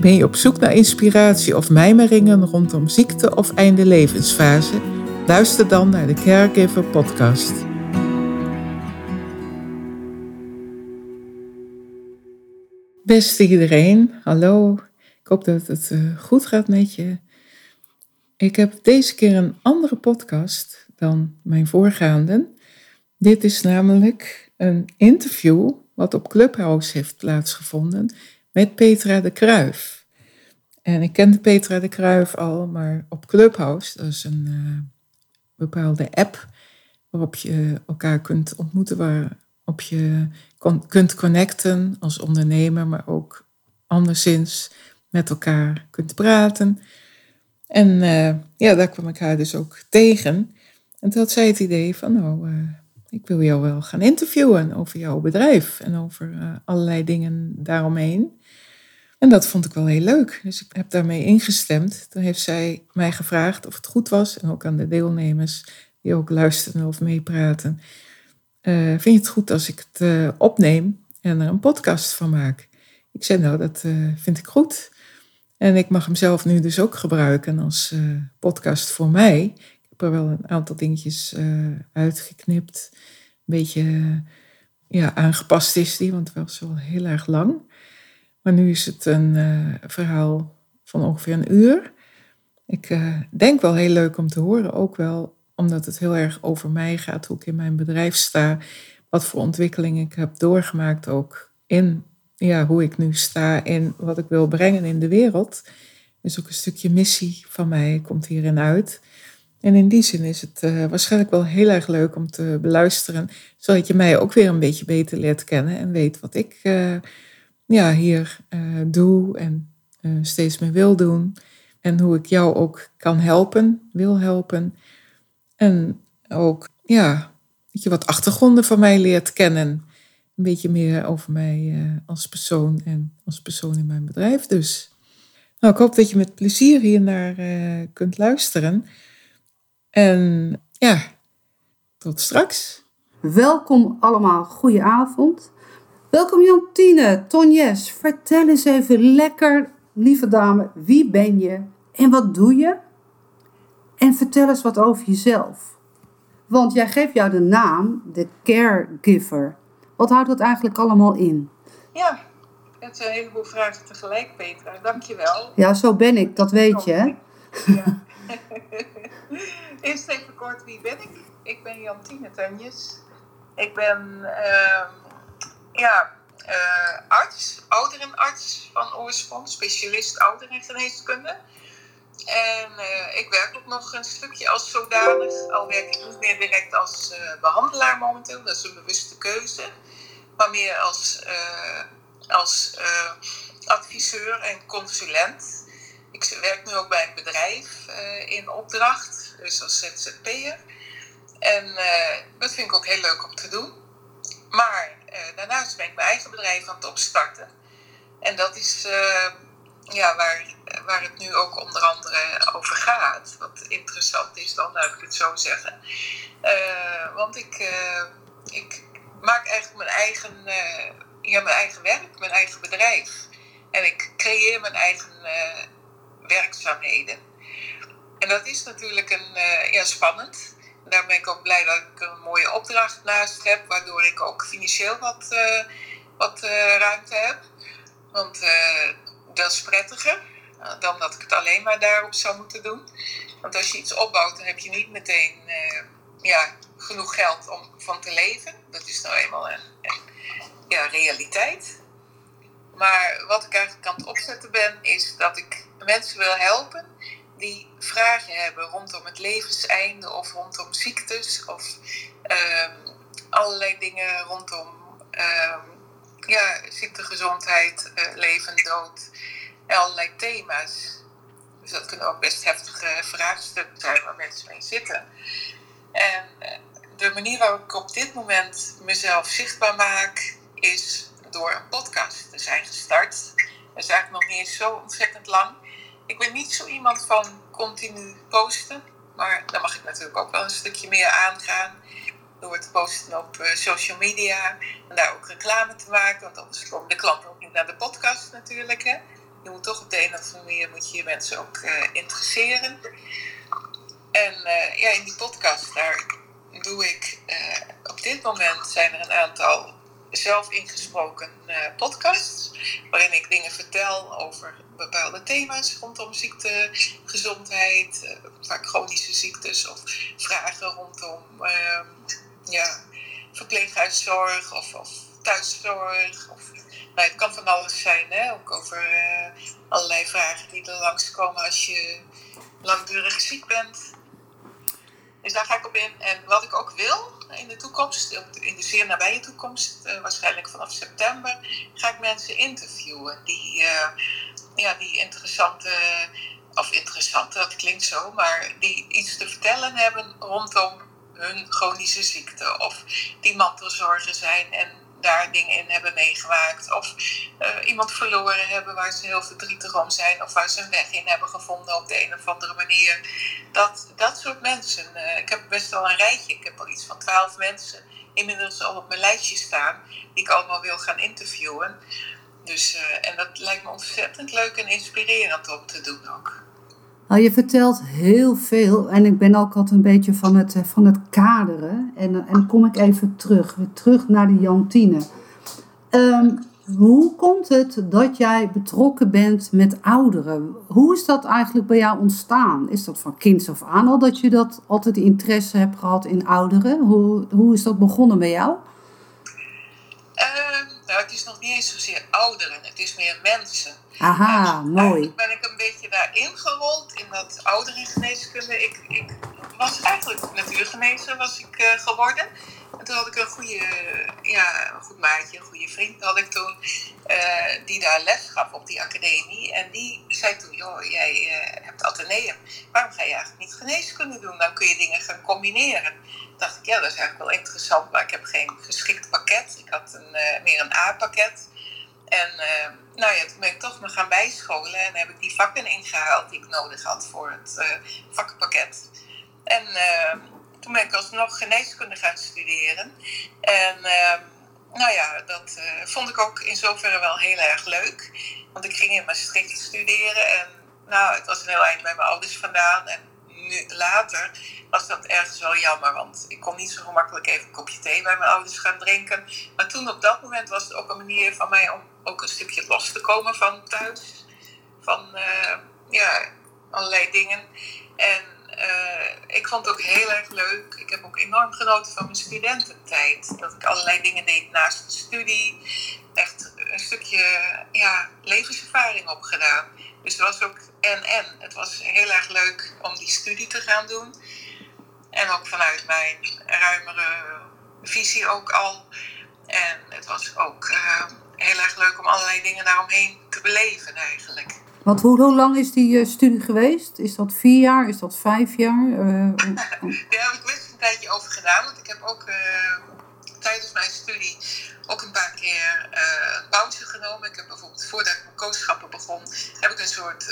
Ben je op zoek naar inspiratie of mijmeringen rondom ziekte of einde levensfase? Luister dan naar de Caregiver Podcast. Beste iedereen, hallo. Ik hoop dat het eh, goed gaat met je. Ik heb deze keer een andere podcast dan mijn voorgaande. Dit is namelijk een interview wat op Clubhouse heeft plaatsgevonden met Petra de Kruif. En ik kende Petra de Kruif al, maar op Clubhouse, dat is een uh, bepaalde app waarop je elkaar kunt ontmoeten, waarop je kunt connecten als ondernemer, maar ook anderszins met elkaar kunt praten. En uh, ja, daar kwam ik haar dus ook tegen. En toen had zij het idee van, nou, uh, ik wil jou wel gaan interviewen over jouw bedrijf en over allerlei dingen daaromheen. En dat vond ik wel heel leuk. Dus ik heb daarmee ingestemd. Toen heeft zij mij gevraagd of het goed was. En ook aan de deelnemers die ook luisteren of meepraten. Uh, vind je het goed als ik het uh, opneem en er een podcast van maak? Ik zei nou, dat uh, vind ik goed. En ik mag hem zelf nu dus ook gebruiken als podcast voor mij. Ik heb er wel een aantal dingetjes uitgeknipt. Een beetje ja, aangepast is die, want het was wel heel erg lang. Maar nu is het een uh, verhaal van ongeveer een uur. Ik uh, denk wel heel leuk om te horen, ook wel omdat het heel erg over mij gaat, hoe ik in mijn bedrijf sta, wat voor ontwikkeling ik heb doorgemaakt ook in ja, hoe ik nu sta en wat ik wil brengen in de wereld. Dus ook een stukje missie van mij komt hierin uit. En in die zin is het uh, waarschijnlijk wel heel erg leuk om te beluisteren, zodat je mij ook weer een beetje beter leert kennen en weet wat ik ja, hier uh, doe en uh, steeds meer wil doen. En hoe ik jou ook kan helpen, wil helpen. En ook, ja, dat je wat achtergronden van mij leert kennen. Een beetje meer over mij uh, als persoon en als persoon in mijn bedrijf dus. Nou, ik hoop dat je met plezier hier naar kunt luisteren. En ja, tot straks. Welkom allemaal, goeie avond. Welkom Jantine, Tonjes. Vertel eens even lekker, lieve dame, wie ben je en wat doe je? En vertel eens wat over jezelf. Want jij geeft jou de naam, de caregiver. Wat houdt dat eigenlijk allemaal in? Ja, het zijn een heleboel vragen tegelijk, Petra. Dankjewel. Ja, zo ben ik, dat weet je. Hè? Ja. Eerst even kort, wie ben ik? Ik ben Jantine Tonjes. Ik ben... Uh, ja, uh, arts, ouderenarts van oorsprong, specialist ouderengeneeskunde. En uh, ik werk ook nog een stukje als zodanig, al werk ik niet meer direct als uh, behandelaar momenteel, dat is een bewuste keuze, maar meer als, als adviseur en consulent. Ik werk nu ook bij een bedrijf in opdracht, dus als ZZP'er. En dat vind ik ook heel leuk om te doen. Maar daarnaast ben ik mijn eigen bedrijf aan het opstarten. En dat is uh, ja, waar, waar het nu ook onder andere over gaat. Wat interessant is dan, laat ik het zo zeggen. Uh, want ik, ik maak eigenlijk mijn eigen, ja, mijn eigen werk, mijn eigen bedrijf. En ik creëer mijn eigen werkzaamheden. En dat is natuurlijk een, ja, spannend daar ben ik ook blij dat ik een mooie opdracht naast heb, waardoor ik ook financieel wat, uh, wat uh, ruimte heb. Want uh, dat is prettiger dan dat ik het alleen maar daarop zou moeten doen. Want als je iets opbouwt, dan heb je niet meteen ja, genoeg geld om van te leven. Dat is nou eenmaal een, een ja, realiteit. Maar wat ik eigenlijk aan het opzetten ben, is dat ik mensen wil helpen die vragen hebben rondom het levenseinde of rondom ziektes of um, allerlei dingen rondom um, ja, ziekte, gezondheid, leven, dood. Allerlei thema's. Dus dat kunnen ook best heftige vraagstukken zijn waar mensen mee zitten. En eh, de manier waarop ik op dit moment mezelf zichtbaar maak, is door een podcast te zijn gestart. Dat is eigenlijk nog niet eens zo ontzettend lang. Ik ben niet zo iemand van continu posten, maar dan mag ik natuurlijk ook wel een stukje meer aangaan. Door te posten op eh, social media en daar ook reclame te maken, want anders komen de klanten ook niet naar de podcast natuurlijk. Hè. Je moet toch op de een of andere manier moet je, je mensen ook uh, interesseren. En uh, ja, in die podcast daar doe ik op dit moment zijn er een aantal zelf ingesproken uh, podcasts. Waarin ik dingen vertel over bepaalde thema's rondom ziekte, gezondheid, uh, vaak chronische ziektes of vragen rondom uh, ja, verpleeghuiszorg of, of thuiszorg. Of, nou, het kan van alles zijn, hè? ook over eh, allerlei vragen die er langskomen als je langdurig ziek bent. Dus daar ga ik op in. En wat ik ook wil in de toekomst, in de zeer nabije toekomst, uh, waarschijnlijk vanaf september, ga ik mensen interviewen die, uh, ja, die interessante, of interessante, dat klinkt zo, maar die iets te vertellen hebben rondom hun chronische ziekte. Of die mantelzorgen zijn en daar dingen in hebben meegemaakt. Of uh, iemand verloren hebben waar ze heel verdrietig om zijn. Of waar ze een weg in hebben gevonden op de een of andere manier. Dat, dat soort mensen. Uh, ik heb best wel een rijtje. Ik heb al iets van twaalf mensen inmiddels al op mijn lijstje staan. Die ik allemaal wil gaan interviewen. Dus, uh, en dat lijkt me ontzettend leuk en inspirerend om te doen ook. Nou, je vertelt heel veel en ik ben ook altijd een beetje van het, van het kaderen. En, en kom ik even terug, weer terug naar de Jantine. Um, hoe komt het dat jij betrokken bent met ouderen? Hoe is dat eigenlijk bij jou ontstaan? Is dat van kinds af aan al dat je dat altijd interesse hebt gehad in ouderen? Hoe, hoe is dat begonnen bij jou? Uh, nou, het is nog niet eens zozeer ouderen, het is meer mensen. Aha, mooi. Eigenlijk ben ik een beetje daarin gerold in dat ouderengeneeskunde. Ik, ik was eigenlijk natuurgenezer was ik, uh, geworden. En toen had ik een goede, ja, een goed maatje, een goede vriend had ik toen, uh, die daar les gaf op die academie. En die zei toen, joh, jij uh, hebt ateneum, waarom ga je eigenlijk niet geneeskunde doen? Dan kun je dingen gaan combineren. Toen dacht ik, ja, dat is eigenlijk wel interessant, maar ik heb geen geschikt pakket. Ik had een, meer een A-pakket. En uh, nou ja, toen ben ik toch me gaan bijscholen en heb ik die vakken ingehaald die ik nodig had voor het uh, vakkenpakket. En uh, toen ben ik alsnog geneeskunde gaan studeren. En nou ja, dat vond ik ook in zoverre wel heel erg leuk. Want ik ging in Maastricht studeren en nou, het was een heel eind bij mijn ouders vandaan. En nu, later was dat ergens wel jammer, want ik kon niet zo gemakkelijk even een kopje thee bij mijn ouders gaan drinken. Maar toen op dat moment was het ook een manier van mij om ook een stukje los te komen van thuis. Van uh, ja, allerlei dingen. En uh, ik vond het ook heel erg leuk. Ik heb ook enorm genoten van mijn studententijd. Dat ik allerlei dingen deed naast de studie. Echt een stukje ja, levenservaring opgedaan. Dus het was ook en-en. Het was heel erg leuk om die studie te gaan doen. En ook vanuit mijn ruimere visie ook al. En het was ook uh, heel erg leuk om allerlei dingen daaromheen te beleven eigenlijk. Want hoe, hoe lang is die uh, studie geweest? Is dat vier jaar? Is dat vijf jaar? Uh, Daar heb ik best een tijdje over gedaan. Want ik heb ook tijdens mijn studie ook een paar keer een pauze genomen. Ik heb bijvoorbeeld voordat ik mijn kooschappen begon, heb ik een soort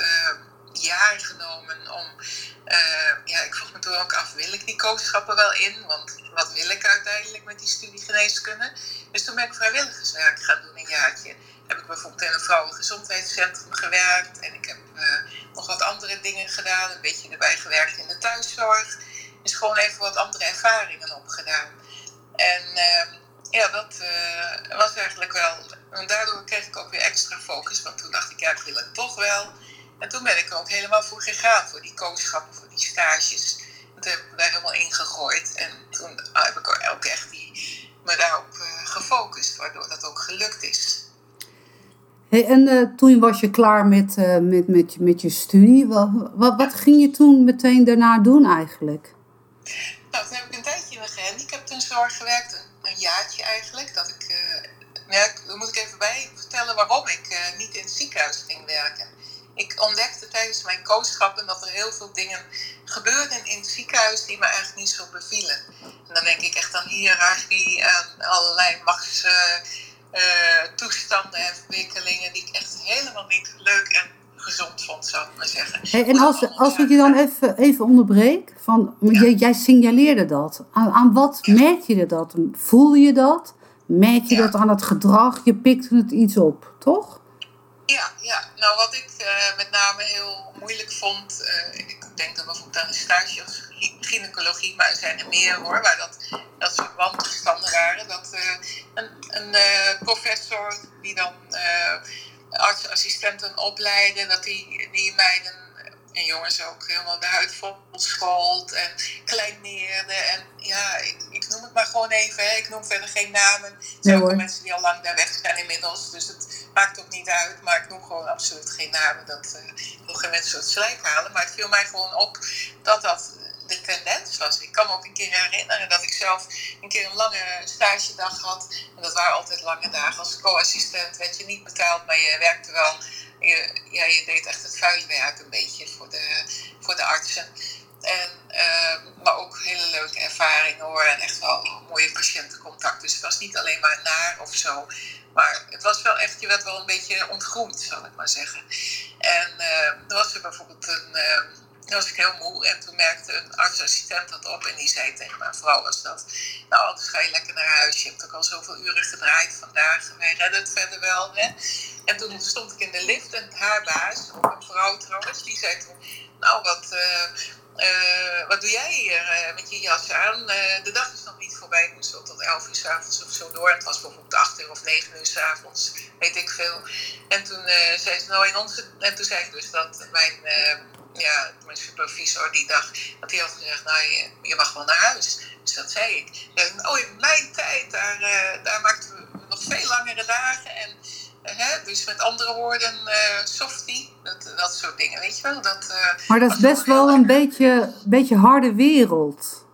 jaar genomen om. Uh, ja, ik vroeg me toen ook af: wil ik die coachschappen wel in? Want wat wil ik uiteindelijk met die studie geneeskunde? Dus toen ben ik vrijwilligerswerk gaan doen, een jaartje. Heb ik bijvoorbeeld in een vrouwengezondheidscentrum gewerkt. En ik heb uh, nog wat andere dingen gedaan. Een beetje erbij gewerkt in de thuiszorg. Dus gewoon even wat andere ervaringen opgedaan. En uh, ja, dat uh, was eigenlijk wel. En daardoor kreeg ik ook weer extra focus. Want toen dacht ik, ja, ik wil het toch wel. En toen ben ik er ook helemaal voor gegaan, voor die kooschappen, voor die stages. En toen heb ik me daar helemaal in gegooid. En toen heb ik ook echt die, me daarop uh, gefocust, waardoor dat ook gelukt is. Hey, en uh, toen was je klaar met, uh, met, met, met je studie. Wat, wat, wat ging je toen meteen daarna doen eigenlijk? Nou, toen heb ik een tijdje in de gehandicaptenzorg gewerkt. Een, een jaartje eigenlijk. Dat ik, ja, daar moet ik even bij vertellen waarom ik niet in het ziekenhuis ging werken. Ik ontdekte tijdens mijn kooschappen dat er heel veel dingen gebeurden in het ziekenhuis die me eigenlijk niet zo bevielen. En dan denk ik echt aan hiërarchie, aan allerlei machtstoestanden uh, en verwikkelingen die ik echt helemaal niet leuk en gezond vond, zou ik maar zeggen. Hey, en als, als ik je dan even, even onderbreek, van, jij, jij signaleerde dat. Aan, aan wat merk je dat? Voel je dat? Merk je dat aan het gedrag? Je pikt het iets op, toch? Ja, ja. nou wat ik uh, met name heel moeilijk vond, uh, ik denk dan bijvoorbeeld aan een stage als gynaecologie, maar er zijn er meer hoor, waar dat, dat soort wantoestanden waren. Dat uh, een, een professor die dan artsassistenten opleiden, dat die, die meiden en jongens ook helemaal de huid vol schold en kleineerde. En ja, ik, ik, noem het maar gewoon even. Hè. Ik noem verder geen namen. Er zijn ook mensen die al lang daar weg zijn inmiddels. Dus het maakt ook niet uit. Maar ik noem gewoon absoluut geen namen. Dat uh, wil geen mensen het slijk halen. Maar het viel mij gewoon op dat dat de tendens was. Ik kan me ook een keer herinneren dat ik zelf een keer een lange stagedag had. En dat waren altijd lange dagen. Als co-assistent werd je niet betaald, maar je werkte wel je, ja, je deed echt het vuile werk een beetje voor de, voor de artsen. En, uh, maar ook hele leuke ervaringen hoor. En echt wel mooie patiëntencontact. Dus het was niet alleen maar naar of zo. Maar het was wel echt, je werd wel een beetje ontgroeid, zal ik maar zeggen. En uh, was er bijvoorbeeld een. Uh, toen was ik heel moe en toen merkte een artsassistent dat op en die zei tegen mijn vrouw was dat, nou anders ga je lekker naar huis, je hebt ook al zoveel uren gedraaid vandaag, wij redden het verder wel. Hè? En toen stond ik in de lift en haar baas, ook een vrouw trouwens, die zei toen, nou wat, uh, uh, wat doe jij hier uh, met je jas aan? de dag is nog niet voorbij, ik moest wel tot 11 uur s'avonds of zo door. En het was bijvoorbeeld 8 uur of 9 uur s'avonds, weet ik veel. En toen zei ze, nou in onze, en toen zei ik dus dat mijn ja, mijn supervisor die dag, dat hij had gezegd, nou je, je mag wel naar huis. Dus dat zei ik. oh, in mijn tijd, daar, daar maakten we nog veel langere dagen. En, hè, dus met andere woorden, uh, softie, dat, dat soort dingen, weet je wel. Dat, maar dat is best wel een beetje, beetje harde wereld.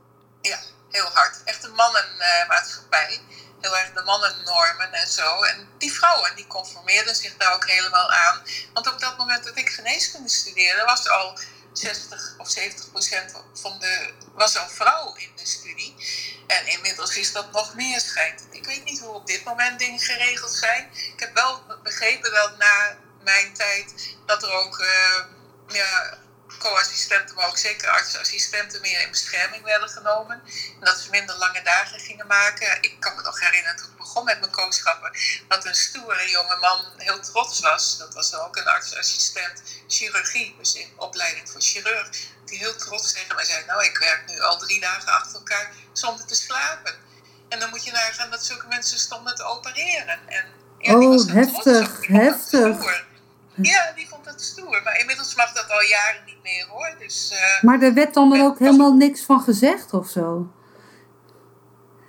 Ja, heel hard. Echt een mannenmaatschappij heel erg de mannennormen en zo. En die vrouwen die conformeerden zich daar ook helemaal aan. Want op dat moment dat ik geneeskunde studeerde, was al 60 of 70 procent van de, was al vrouw in de studie. En inmiddels is dat nog meer schijnt. Ik weet niet hoe op dit moment dingen geregeld zijn. Ik heb wel begrepen dat na mijn tijd dat er ook uh, ja, co-assistenten, maar ook zeker artsassistenten meer in bescherming werden genomen. En dat ze minder lange dagen gingen maken. Ik kan me nog herinneren toen ik begon met mijn kooschappen, dat een stoere jonge man heel trots was. Dat was ook een artsassistent chirurgie, dus in opleiding voor chirurg. Die heel trots tegen mij zei, nou ik werk nu al drie dagen achter elkaar zonder te slapen. En dan moet je nagaan dat zulke mensen stonden te opereren. En, ja, oh, heftig, heftig. Ja, die stoer. Maar inmiddels mag dat al jaren niet meer hoor. Dus, uh, maar er werd dan er ook helemaal niks van gezegd of zo?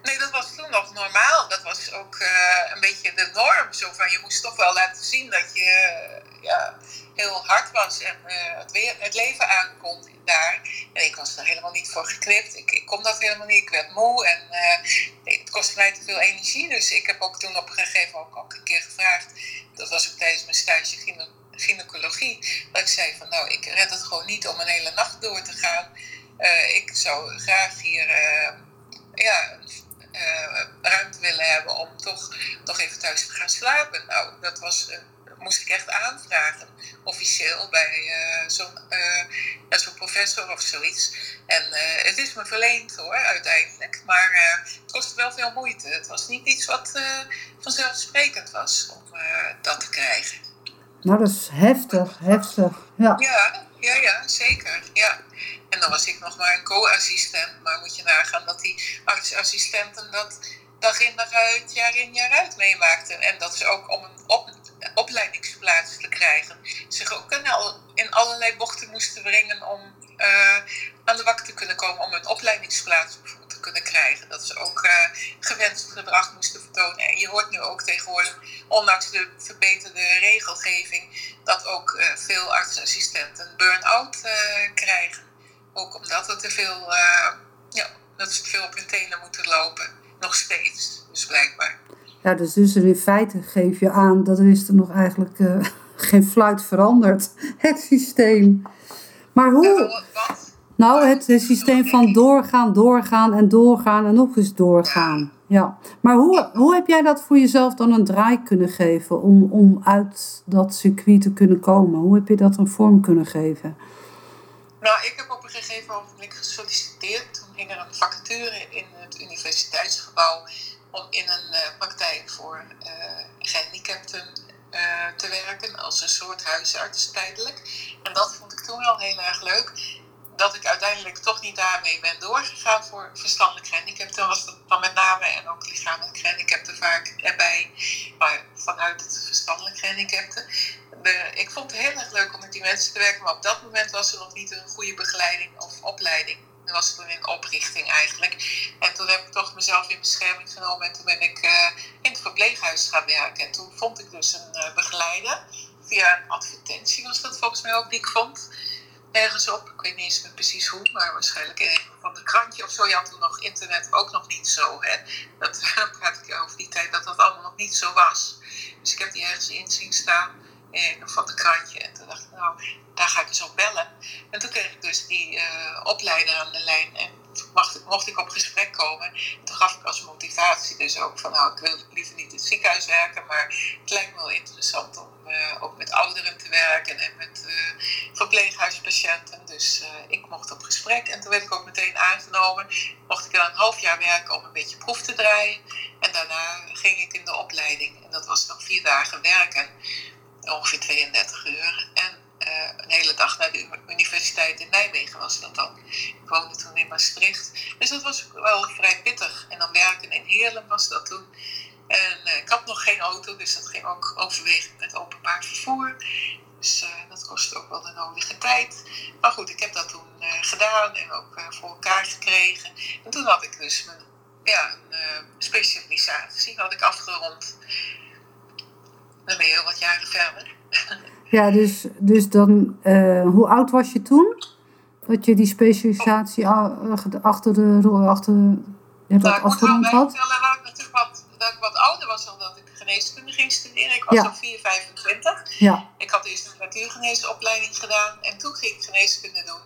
Nee, dat was toen nog normaal. Dat was ook uh, een beetje de norm. Zo van, je moest toch wel laten zien dat je uh, ja, heel hard was en het, weer, het leven aankomt daar. En ik was er helemaal niet voor geknipt. Ik, ik kon dat helemaal niet. Ik werd moe en het kostte mij te veel energie. Dus ik heb ook toen op een gegeven moment ook een keer gevraagd. Dat was ook tijdens mijn stage gynaecologie. Dat ik zei van nou, ik red het gewoon niet om een hele nacht door te gaan. Uh, ik zou graag hier uh, ja, uh, ruimte willen hebben om toch nog even thuis te gaan slapen. Nou, dat was, moest ik echt aanvragen, officieel, bij zo'n zo'n professor of zoiets. En het is me verleend hoor, uiteindelijk. Maar het kostte wel veel moeite. Het was niet iets wat vanzelfsprekend was om dat te krijgen. Nou, dat is heftig, heftig. Ja. ja, ja, ja, zeker. Ja. En dan was ik nog maar een co-assistent. Maar moet je nagaan dat die artsassistenten dat dag in dag uit, jaar in jaar uit meemaakten. En dat ze ook om een op, opleidingsplaats te krijgen, zich ook in, al, in allerlei bochten moesten brengen om uh, aan de bak te kunnen komen om een opleidingsplaats te kunnen krijgen. Dat ze ook uh, gewenst gedrag moesten vertonen. En je hoort nu ook tegenwoordig, ondanks de verbeterde regelgeving, dat ook uh, veel artsassistenten burn-out krijgen. Ook omdat er te veel, ja, dat ze te veel op hun tenen moeten lopen. Nog steeds, dus blijkbaar. Ja, dus, dus in feite geef je aan dat is er nog eigenlijk geen fluit verandert, het systeem. Maar hoe... Wat? Nou, het, systeem van doorgaan, doorgaan en doorgaan en nog eens doorgaan. Ja. Maar hoe, hoe heb jij dat voor jezelf dan een draai kunnen geven om, om uit dat circuit te kunnen komen? Hoe heb je dat een vorm kunnen geven? Nou, ik heb op een gegeven moment gesolliciteerd. Toen ging er een vacature in het universiteitsgebouw om in een uh, praktijk voor uh, gehandicapten uh, te werken als een soort huisarts tijdelijk. En dat vond ik toen wel heel erg leuk dat ik uiteindelijk toch niet daarmee ben doorgegaan voor verstandelijk gehandicapten, was dat dan met name en ook lichamelijk gehandicapten vaak erbij, maar vanuit het verstandelijk gehandicapten. ik vond het heel erg leuk om met die mensen te werken, maar op dat moment was er nog niet een goede begeleiding of opleiding. Dat was toen in oprichting eigenlijk. En toen heb ik toch mezelf in bescherming genomen en toen ben ik uh, in het verpleeghuis gaan werken. En toen vond ik dus een uh, begeleider. Via een advertentie was dat volgens mij ook die ik vond ergens op. Ik weet niet eens precies hoe, maar waarschijnlijk een van de krantje of zo. Je had toen nog internet ook nog niet zo. Hè? Dat praat ik over die tijd dat dat allemaal nog niet zo was. Dus ik heb die ergens in zien staan in van de krantje. En toen dacht ik, nou, daar ga ik eens op bellen. En toen kreeg ik dus die uh, opleider aan de lijn. En mocht, ik op gesprek komen. En toen gaf ik als motivatie dus ook van, nou, ik wil liever niet in het ziekenhuis werken. Maar het lijkt me wel interessant om uh, ook met ouderen te werken en met uh, verpleeghuispatiënten. Dus uh, ik mocht op gesprek en toen werd ik ook meteen aangenomen. Mocht ik dan een half jaar werken om een beetje proef te draaien. En daarna ging ik in de opleiding. En dat was nog vier dagen werken, ongeveer 32 uur. En een hele dag naar de universiteit in Nijmegen was dat dan. Ik woonde toen in Maastricht. Dus dat was wel vrij pittig. En dan werken in Heerlen was dat toen. En uh, ik had nog geen auto, dus dat ging ook overwegend met openbaar vervoer. Dus uh, dat kostte ook wel de nodige tijd. Maar goed, ik heb dat toen gedaan en ook voor elkaar gekregen. En toen had ik dus mijn ja, een specialisatie had ik afgerond. Dan ben je heel wat jaren verder. Ja, dus, dus dan, hoe oud was je toen? Dat je die specialisatie achter de achter, ja, dat nou, afgerond had? Vertellen ik natuurlijk wat dat ik wat ouder was dan dat ik geneeskunde ging studeren. Ik was ja. al 4, 25. Ja. Ik had eerst een natuurgeneesopleiding gedaan en toen ging ik geneeskunde doen.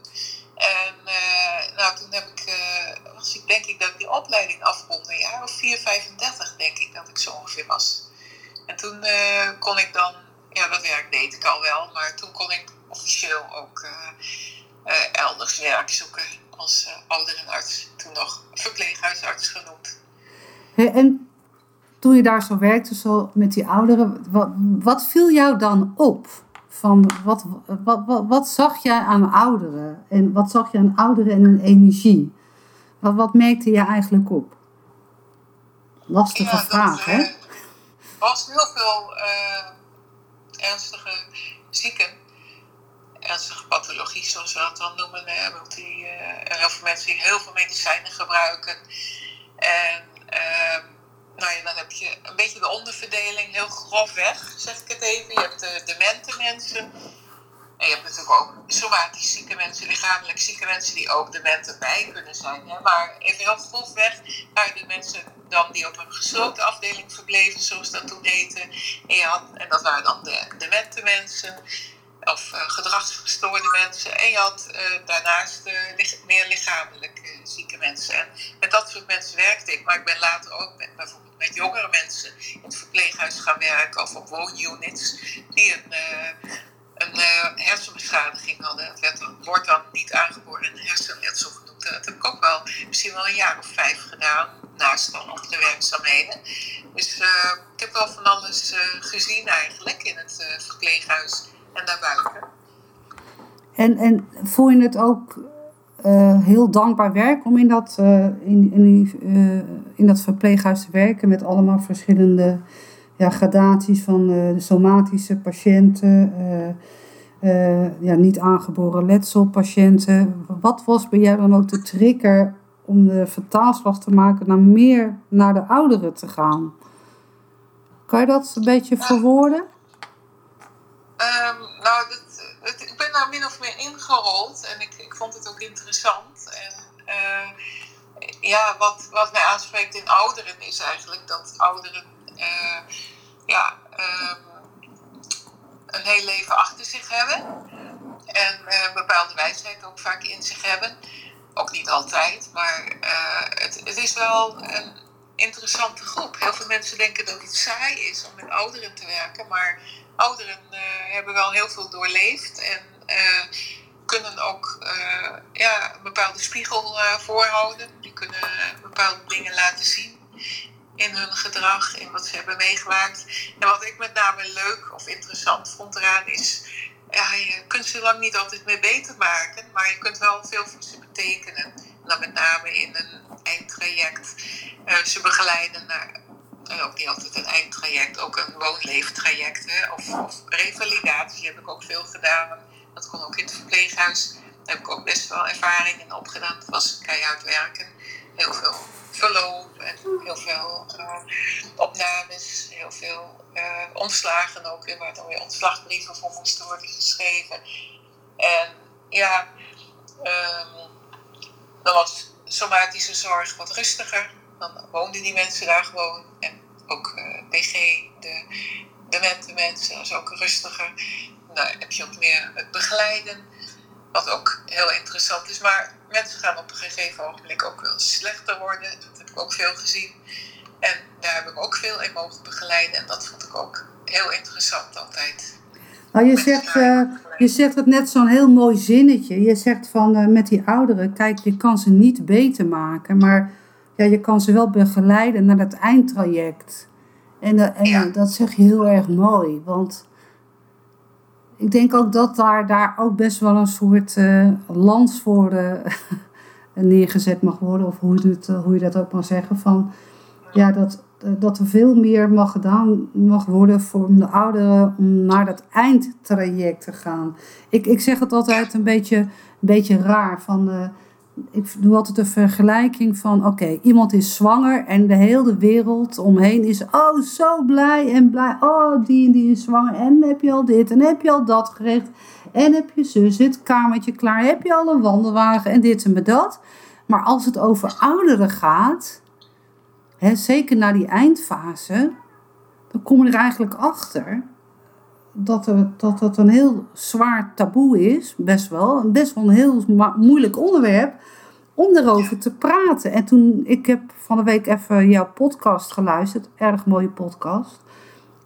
En uh, nou, toen heb ik, uh, was ik denk ik dat ik die opleiding afrondde, een jaar of 4, 35 denk ik dat ik zo ongeveer was. En toen uh, kon ik dan, ja dat werk deed ik al wel, maar toen kon ik officieel ook elders werk zoeken als ouderenarts. Toen nog verpleeghuisarts genoemd. Hey, en toen je daar zo werkte, zo met die ouderen, wat, wat viel jou dan op? Van wat, wat, wat, wat, zag jij aan ouderen? En wat zag je aan ouderen en hun energie? Wat, wat merkte je eigenlijk op? Lastige vraag, hè? Er was heel veel uh, ernstige zieken. Ernstige pathologie, zoals we dat dan noemen. Want die, uh, heel veel mensen die heel veel medicijnen gebruiken. En ehm, nou ja, dan heb je een beetje de onderverdeling, heel grofweg, zeg ik het even. Je hebt de demente mensen. En je hebt natuurlijk ook somatisch zieke mensen, lichamelijk zieke mensen die ook dement bij kunnen zijn. Maar even heel grofweg waren de mensen dan die op een gesloten afdeling verbleven, zoals dat toen heette. En, je had, en dat waren dan de demente mensen of uh, gedragsgestoorde mensen. En je had uh, daarnaast uh, meer lichamelijk zieke mensen. En met dat soort mensen werkte ik. Maar ik ben later ook met, bijvoorbeeld met jongere mensen in het verpleeghuis gaan werken of op woonunits die een, een hersenbeschadiging hadden. Het wordt dan niet aangeboren een hersenletsel genoemd. Dat heb ik ook wel misschien wel een jaar of vijf gedaan. Naast dan andere werkzaamheden. Dus ik heb wel van alles gezien eigenlijk in het verpleeghuis en daarbuiten. En, en voel je het ook heel dankbaar werk om in dat, in, in, in dat verpleeghuis te werken met allemaal verschillende ja, gradaties van de somatische patiënten, ja, niet aangeboren letselpatiënten. Wat was bij jou dan ook de trigger om de vertaalslag te maken naar meer naar de ouderen te gaan? Kan je dat een beetje verwoorden? Um, nou, het, ik ben daar min of meer ingerold en ik, ik vond het ook interessant. En uh, ja, wat, wat mij aanspreekt in ouderen is eigenlijk dat ouderen ja, um, een heel leven achter zich hebben. En een bepaalde wijsheid ook vaak in zich hebben. Ook niet altijd, maar het, het is wel een interessante groep. Heel veel mensen denken dat het saai is om met ouderen te werken, maar ouderen hebben wel heel veel doorleefd en kunnen ook ja, een bepaalde spiegel voorhouden. Die kunnen bepaalde dingen laten zien in hun gedrag, in wat ze hebben meegemaakt. En wat ik met name leuk of interessant vond eraan is, ja, je kunt ze lang niet altijd meer beter maken, maar je kunt wel veel voor ze betekenen. En dan met name in een eindtraject. Uh, ze begeleiden naar en ook niet altijd een eindtraject, ook een woonleeftraject. Of, of revalidatie heb ik ook veel gedaan dat kon ook in het verpleeghuis. Daar heb ik ook best wel ervaring in opgedaan. Het was keihard werken. Heel veel verloop en heel veel uh, opnames, heel veel uh, ontslagen ook. Waar dan weer ontslagbrieven voor moesten worden geschreven. En ja, um, dan was somatische zorg wat rustiger. Dan woonden die mensen daar gewoon. En ook uh, eh, PG, de demente mensen, was ook rustiger nou, heb je ook meer het begeleiden, wat ook heel interessant is. Maar mensen gaan op een gegeven ogenblik ook wel slechter worden. Dat heb ik ook veel gezien. En daar heb ik ook veel in mogen begeleiden. En dat vond ik ook heel interessant altijd. Nou, je, zegt, uh, je zegt het net zo'n heel mooi zinnetje. Je zegt van uh, met die ouderen, kijk, je kan ze niet beter maken, maar ja, je kan ze wel begeleiden naar dat eindtraject. En, uh, en ja. dat zeg je heel erg mooi, want ik denk ook dat daar, daar ook best wel een soort uh, lans voor uh, neergezet mag worden. Of hoe het, hoe je dat ook mag zeggen. Van, ja, dat, dat er veel meer mag gedaan mag worden voor de ouderen om naar dat eindtraject te gaan. Ik, ik zeg het altijd een beetje, een beetje raar. Van, ik doe altijd een vergelijking van: oké, iemand is zwanger en de hele wereld omheen is oh zo blij en blij. Oh, die en die is zwanger en heb je al dit en heb je al dat gerecht en heb je zo zit kamertje klaar, heb je al een wandelwagen en dit en dat. Maar als het over ouderen gaat, hè, zeker na die eindfase, dan kom je er eigenlijk achter dat, er, dat dat een heel zwaar taboe is, best wel. Best wel een heel moeilijk onderwerp om erover te praten. En toen, ik heb van de week even jouw podcast geluisterd. Erg mooie podcast.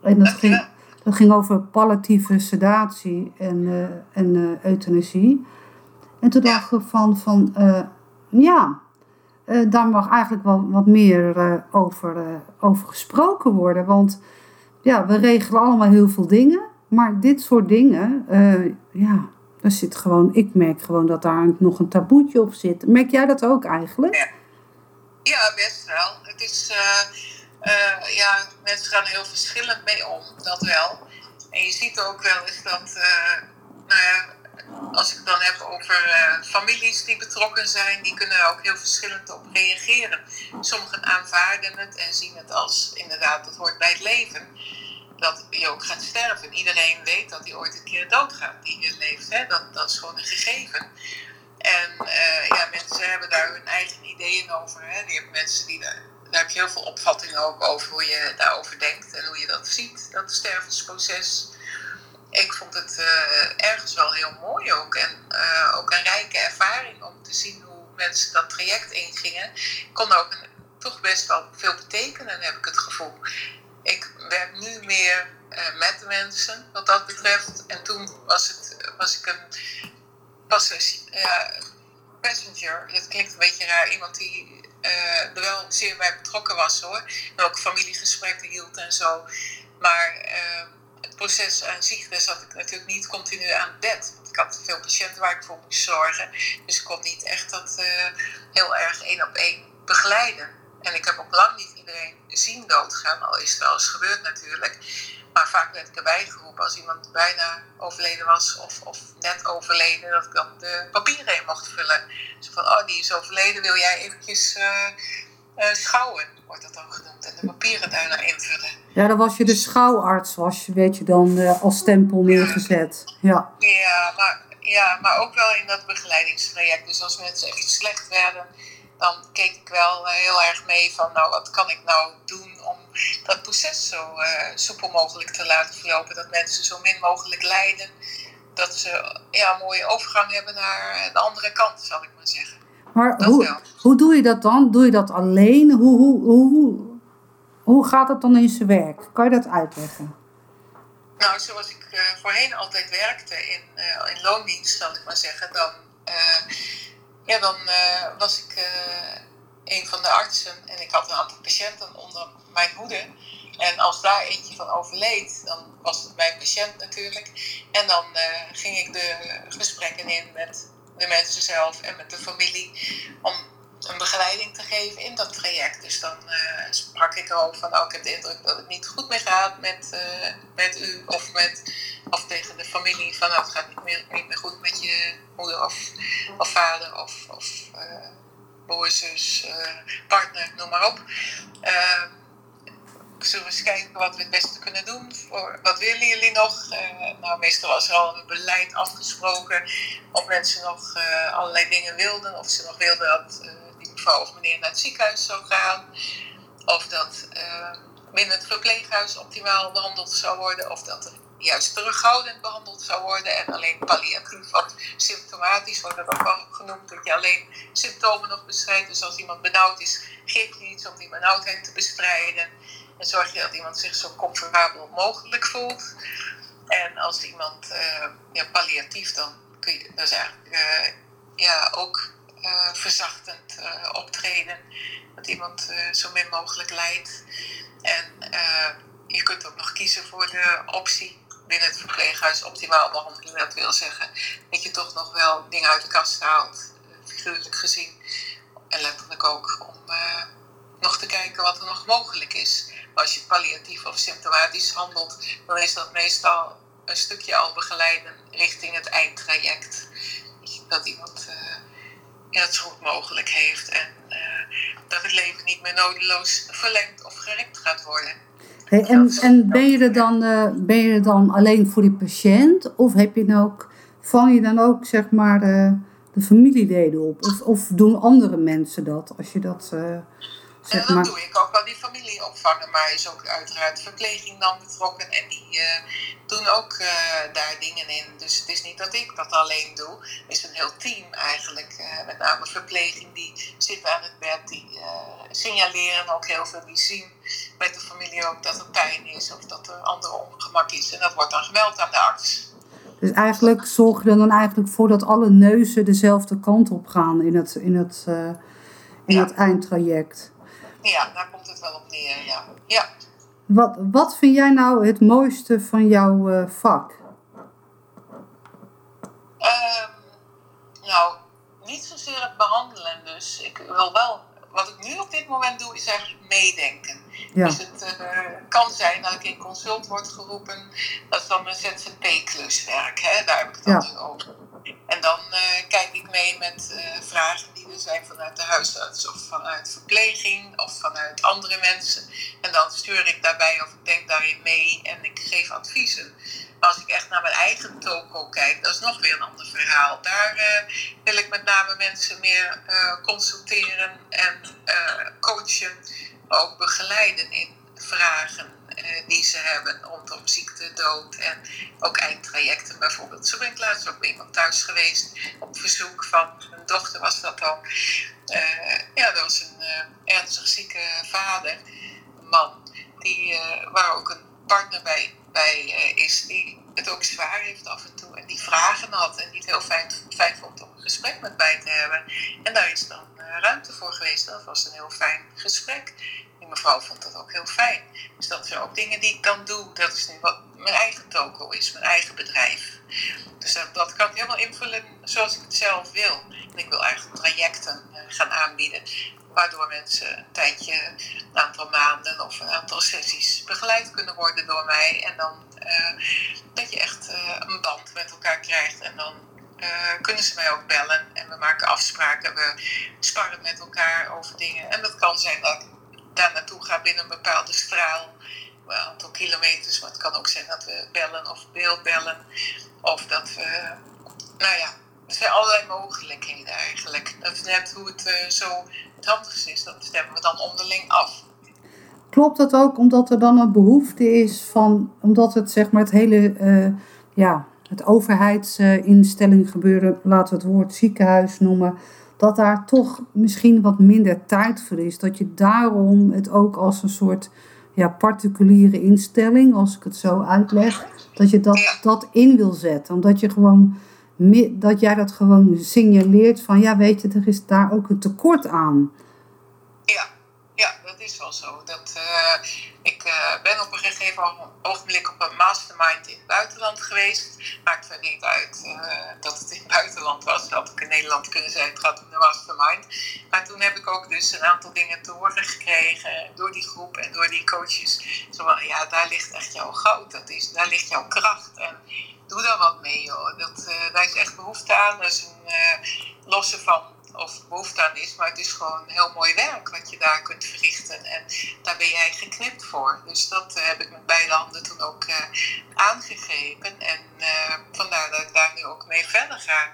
En dat ging, dat ging over palliatieve sedatie en, uh, en uh, euthanasie. En toen dacht ik van, van uh, ja, daar mag eigenlijk wel wat meer over, over gesproken worden. Want ja, we regelen allemaal heel veel dingen. Maar dit soort dingen, uh, ja, daar zit gewoon, ik merk gewoon dat daar nog een taboetje op zit. Merk jij dat ook eigenlijk? Ja, best wel. Het is, uh, uh, ja, mensen gaan heel verschillend mee om, dat wel. En je ziet ook wel eens dat, nou ja, als ik het dan heb over families die betrokken zijn, die kunnen er ook heel verschillend op reageren. Sommigen aanvaarden het en zien het als inderdaad, dat hoort bij het leven dat je ook gaat sterven. Iedereen weet dat hij ooit een keer doodgaat hier leeft. Hè? Dat, dat is gewoon een gegeven. En uh, ja, mensen hebben daar hun eigen ideeën over. Hè? Je mensen die daar, daar heb je heel veel opvattingen ook over hoe je daarover denkt en hoe je dat ziet, dat stervensproces. Ik vond het uh, ergens wel heel mooi ook. En uh, ook een rijke ervaring om te zien hoe mensen dat traject ingingen. Kon ook een, toch best wel veel betekenen, heb ik het gevoel ik werk nu meer uh, met de mensen wat dat betreft. En toen was, het, was ik een passenger. Dat klinkt een beetje raar. Iemand die uh, er wel zeer bij betrokken was hoor. En ook familiegesprekken hield en zo. Maar uh, het proces aan zich, daar zat ik natuurlijk niet continu aan het bed. Ik had veel patiënten waar ik voor moest zorgen. Dus ik kon niet echt dat heel erg één op één begeleiden. En ik heb ook lang niet iedereen zien doodgaan, al is het wel eens gebeurd natuurlijk. Maar vaak werd ik erbij geroepen als iemand bijna overleden was of, of net overleden, dat ik dan de papieren in mocht vullen. Zo van, oh die is overleden, wil jij eventjes uh, uh, schouwen, wordt dat dan genoemd. En de papieren daarna invullen. Ja, dan was je de schouwarts, was je, weet je dan, uh, als stempel neergezet. Ja, ja, maar, ja, maar ook wel in dat begeleidingstraject. Dus als mensen echt slecht werden dan keek ik wel heel erg mee van, nou, wat kan ik nou doen om dat proces zo soepel mogelijk te laten verlopen. Dat mensen zo min mogelijk lijden. Dat ze ja, een mooie overgang hebben naar de andere kant, zal ik maar zeggen. Maar hoe, hoe doe je dat dan? Doe je dat alleen? Hoe, hoe, hoe, hoe gaat het dan in zijn werk? Kan je dat uitleggen? Nou, zoals ik uh, voorheen altijd werkte in, uh, in loondienst, zal ik maar zeggen, dan, uh, ja, dan was ik een van de artsen en ik had een aantal patiënten onder mijn hoede. En als daar eentje van overleed, dan was het mijn patiënt natuurlijk. En dan ging ik de gesprekken in met de mensen zelf en met de familie om een begeleiding te geven in dat traject. Dus dan uh, sprak ik erover van, oh, ik heb de indruk dat het niet goed meer gaat met, uh, met u of, met, of tegen de familie van, nou, het gaat niet meer, niet goed met je moeder of, of vader of, of uh, broer, zus, partner, noem maar op. Ehm, zullen we eens kijken wat we het beste kunnen doen. Voor, wat willen jullie nog? Nou, meestal was er al een beleid afgesproken. Of mensen nog allerlei dingen wilden. Of ze nog wilden dat uh, of meneer naar het ziekenhuis zou gaan. Of dat binnen het verpleeghuis optimaal behandeld zou worden. Of dat er juist terughoudend behandeld zou worden. En alleen palliatief of symptomatisch wordt dat ook wel genoemd. Dat je alleen symptomen nog bestrijdt. Dus als iemand benauwd is, geef je iets om die benauwdheid te bestrijden. En zorg je dat iemand zich zo comfortabel mogelijk voelt. En als iemand uh, ja, palliatief, dan kun je, dat is eigenlijk uh, ja, ook uh, verzachtend optreden. Dat iemand zo min mogelijk lijdt. En je kunt ook nog kiezen voor de optie binnen het verpleeghuis optimaal behandelen. Dat wil zeggen dat je toch nog wel dingen uit de kast haalt, figuurlijk gezien. En letterlijk ook om nog te kijken wat er nog mogelijk is als je palliatief of symptomatisch handelt, dan is dat meestal een stukje al begeleiden richting het eindtraject. Dat iemand het zo goed mogelijk heeft en uh, dat het leven niet meer nodeloos verlengd of gerekt gaat worden. Hey, en, en ben, je er dan, uh, ben je er dan alleen voor die patiënt of heb je dan ook, vang je dan ook zeg maar de, de familieleden op? Of, of doen andere mensen dat als je dat en dan doe ik ook wel die familie opvangen, maar is ook uiteraard verpleging dan betrokken en die uh, doen ook uh, daar dingen in. Dus het is niet dat ik dat alleen doe, het is een heel team eigenlijk. Uh, met name verpleging, die zitten aan het bed, die signaleren ook heel veel, die zien met de familie ook dat er pijn is of dat er andere ongemak is. En dat wordt dan gemeld aan de arts. Dus eigenlijk zorg je er dan eigenlijk voor dat alle neuzen dezelfde kant op gaan in het, in het, in ja. het eindtraject. Ja, daar komt het wel op neer, ja. ja. Wat, wat vind jij nou het mooiste van jouw uh, vak? Um, nou, niet zozeer het behandelen dus. Ik wil wel, wat ik nu op dit moment doe, is eigenlijk meedenken. Ja. Dus het uh, kan zijn dat ik in consult word geroepen. Dat is dan een ZZP-kluswerk, hè? daar heb ik het dan nu over. En dan uh, kijk ik mee met vragen er zijn vanuit de huisarts of vanuit verpleging of vanuit andere mensen. En dan stuur ik daarbij of ik denk daarin mee en ik geef adviezen. Maar als ik echt naar mijn eigen toko kijk, dat is nog weer een ander verhaal. Daar uh, wil ik met name mensen meer consulteren en coachen, maar ook begeleiden in vragen uh, die ze hebben rondom ziekte, dood en ook eindtrajecten bijvoorbeeld. Zo ben ik laatst ook bij iemand thuis geweest op verzoek van mijn dochter was dat dan. Uh, ja, dat was een uh, ernstig zieke vader, een man, die, waar ook een partner bij, bij is die het ook zwaar heeft af en toe en die vragen had en die het heel fijn, fijn vond om een gesprek met mij te hebben. En daar is dan ruimte voor geweest. Dat was een heel fijn gesprek mevrouw vond dat ook heel fijn. Dus dat zijn ook dingen die ik dan doe. Dat is nu wat mijn eigen toko is, mijn eigen bedrijf. Dus dat, kan ik helemaal invullen zoals ik het zelf wil. En ik wil eigenlijk trajecten uh, gaan aanbieden. Waardoor mensen een tijdje, een aantal maanden of een aantal sessies begeleid kunnen worden door mij. En dan uh, dat je echt uh, een band met elkaar krijgt. En dan kunnen ze mij ook bellen en we maken afspraken. We sparren met elkaar over dingen. En dat kan zijn dat ik daar naartoe ga binnen een bepaalde straal. Een aantal kilometers, maar het kan ook zijn dat we bellen of beeldbellen. Of dat we, nou ja, er zijn allerlei mogelijkheden eigenlijk. Dat is net hoe het uh, zo het is. Dat stemmen we dan onderling af. Klopt dat ook omdat er dan een behoefte is van, omdat het zeg maar het hele, uh, ja, het overheidsinstelling gebeuren, laten we het woord ziekenhuis noemen, dat daar toch misschien wat minder tijd voor is. Dat je daarom het ook als een soort ja, particuliere instelling, als ik het zo uitleg, dat je dat, dat in wil zetten. Omdat je gewoon, dat jij dat gewoon signaleert van, ja weet je, er is daar ook een tekort aan. Ja, ja dat is wel zo. Dat, uh, ik uh, ben op een gegeven ogenblik op een mastermind in het buitenland geweest. Maakt verder niet uit uh, dat het in het buitenland was. Dat had ook in Nederland kunnen zijn. Het gaat om de mastermind. Maar toen heb ik ook dus een aantal dingen te horen gekregen door die groep en door die coaches. Zo van, ja, daar ligt echt jouw goud. Dat is, daar ligt jouw kracht. En doe daar wat mee, joh. Dat, uh, daar is echt behoefte aan. Dat is een losse van of behoefte aan is, maar het is gewoon heel mooi werk wat je daar kunt verrichten. En daar ben jij geknipt voor. Dus dat uh, heb ik met beide handen toen ook uh, aangegeven. En uh, vandaar dat ik daar nu ook mee verder ga.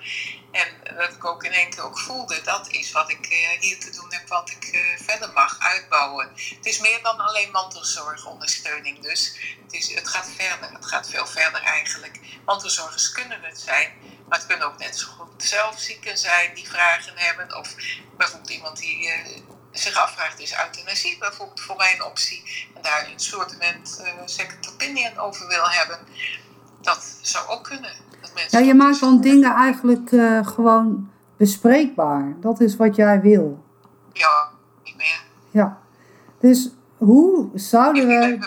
En dat ik ook in één keer ook voelde, dat is wat ik hier te doen heb, wat ik verder mag uitbouwen. Het is meer dan alleen mantelzorgondersteuning dus. Het, is, het gaat verder, het gaat veel verder eigenlijk. Mantelzorgers kunnen het zijn, maar het kunnen ook net zo goed zelf zieken zijn die vragen hebben. Of bijvoorbeeld iemand die uh, zich afvraagt, is euthanasie bijvoorbeeld voor mij een optie. En daar een soort uh, second opinion over wil hebben. Dat zou ook kunnen. Dat mensen ja, je maakt dan dingen eigenlijk uh, gewoon bespreekbaar. Dat is wat jij wil. Ja, niet meer. Ja. Dus hoe zouden we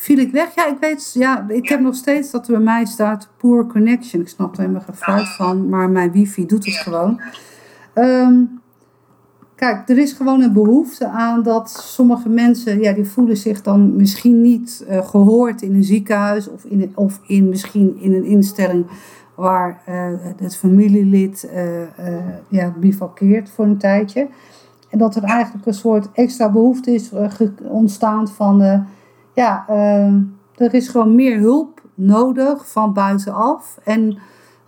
viel ik weg. Ja, ik weet, ja, ik heb nog steeds dat er bij mij staat poor connection. Ik snap er helemaal geen fruit ah. van, maar mijn wifi doet het gewoon. Ehm, kijk, er is gewoon een behoefte aan dat sommige mensen, ja, die voelen zich dan misschien niet uh, gehoord in een ziekenhuis of, in, of in, misschien in een instelling waar uh, het familielid uh, ja, bivakkeert voor een tijdje. En dat er eigenlijk een soort extra behoefte is ontstaan van ja, ehm, er is gewoon meer hulp nodig van buitenaf. En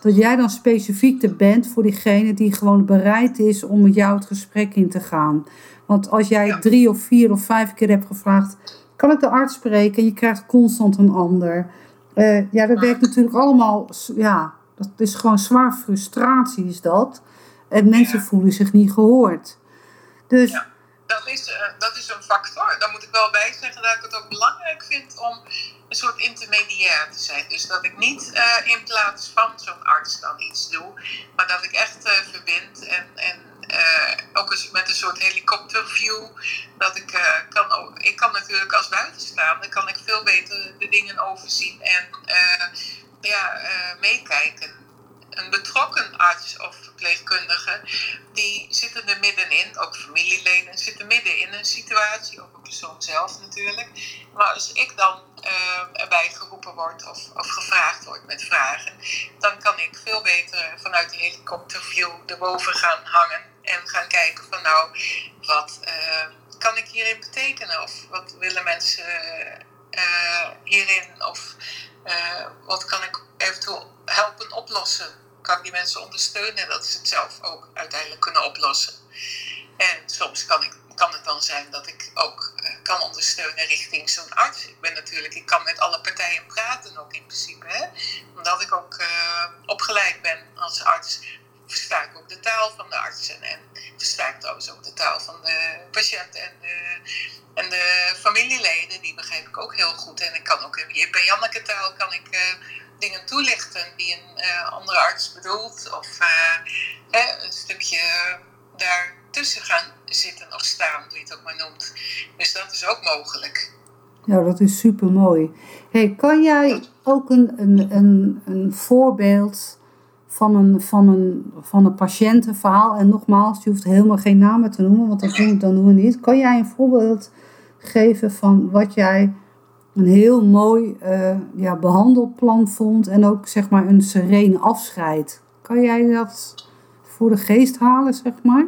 dat jij dan specifiek er bent voor diegene die gewoon bereid is om met jou het gesprek in te gaan. Want als jij drie of vier of vijf keer hebt gevraagd, kan ik de arts spreken? En je krijgt constant een ander. Uh, ja, dat werkt natuurlijk allemaal, ja, dat is gewoon zwaar frustratie is dat. En mensen voelen zich niet gehoord. Dus dat is, uh, dat is een factor. Daar moet ik wel bij zeggen dat ik het ook belangrijk vind om een soort intermediair te zijn. Dus dat ik niet uh, in plaats van zo'n arts dan iets doe, maar dat ik echt uh, verbind en, en ook eens met een soort helikopterview. Dat ik kan, ik kan natuurlijk als buitenstaander kan ik veel beter de dingen overzien en ja, meekijken een betrokken arts of verpleegkundige, die zitten er middenin, ook familieleden zitten midden in een situatie, ook een persoon zelf natuurlijk. Maar als ik dan uh, erbij geroepen word of, of gevraagd word met vragen, dan kan ik veel beter vanuit die helikopterview erboven gaan hangen en gaan kijken van nou, wat uh, kan ik hierin betekenen? Of wat willen mensen uh, hierin? Of wat kan ik eventueel helpen oplossen kan die mensen ondersteunen dat ze het zelf ook uiteindelijk kunnen oplossen. En soms kan, ik, kan het dan zijn dat ik ook uh, kan ondersteunen richting zo'n arts. Ik ben natuurlijk, ik kan met alle partijen praten ook in principe. Hè? Omdat ik ook uh, opgeleid ben als arts, versta ik ook de taal van de artsen. En versta ik trouwens ook de taal van de patiënt en de, en de familieleden. Die begrijp ik ook heel goed. En ik kan ook in Jip en Janneke taal kan ik... dingen toelichten die een uh, andere arts bedoelt. Of uh, een stukje daartussen gaan zitten of staan, hoe je het ook maar noemt. Dus dat is ook mogelijk. Ja, dat is super mooi. Hey, kan jij ook een, een, een, een voorbeeld van een, van, een, van een patiëntenverhaal, en nogmaals, je hoeft helemaal geen namen te noemen, want dat doen, dan doen we niet. Kan jij een voorbeeld geven van wat jij een heel mooi uh, ja, behandelplan vond en ook zeg maar een serene afscheid. Kan jij dat voor de geest halen, zeg maar?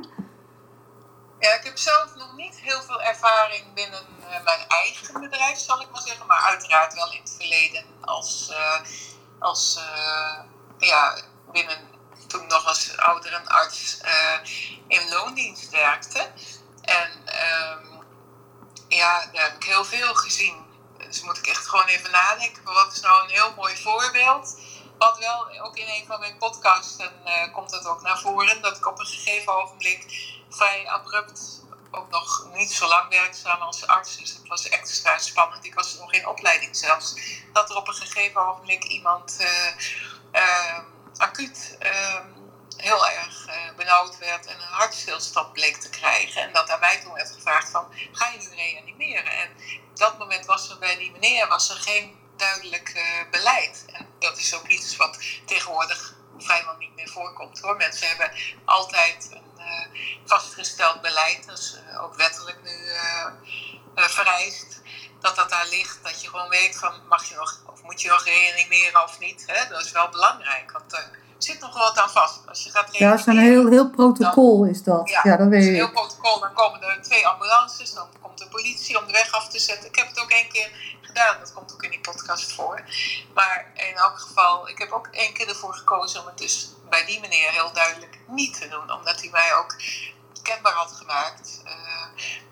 Ja, ik heb zelf nog niet heel veel ervaring binnen uh, mijn eigen bedrijf, zal ik maar zeggen. Maar uiteraard wel in het verleden als, uh, als ja, binnen toen nog als ouderenarts in loondienst werkte. En ehm, ja, daar heb ik heel veel gezien. Dus moet ik echt gewoon even nadenken. Wat is nou een heel mooi voorbeeld? Wat wel, ook in een van mijn podcasts uh, komt dat ook naar voren. Dat ik op een gegeven ogenblik vrij abrupt ook nog niet zo lang werkzaam als arts. Dus het was extra spannend. Ik was nog in opleiding zelfs. Dat er op een gegeven ogenblik iemand uh, acuut ehm, heel erg uh, benauwd werd en een hartstilstand bleek te krijgen. En dat aan mij toen werd gevraagd van, ga je nu reanimeren? En op dat moment was er bij die meneer was er geen duidelijk uh, beleid. En dat is ook iets wat tegenwoordig vrijwel niet meer voorkomt hoor. Mensen hebben altijd een uh, vastgesteld beleid, dat is ook wettelijk nu vereist. Dat dat daar ligt, dat je gewoon weet van mag je nog of moet je nog reanimeren of niet. Hè? Dat is wel belangrijk. Want zit nog wat aan vast. Als je gaat ja, het is een heel, heel protocol is dat. Ja, ja dat weet. Een heel protocol. Dan komen er twee ambulances, dan komt de politie om de weg af te zetten. Ik heb het ook één keer gedaan, dat komt ook in die podcast voor. Maar in elk geval, ik heb ook één keer ervoor gekozen om het dus bij die meneer heel duidelijk niet te doen. Omdat hij mij ook kenbaar had gemaakt. Uh,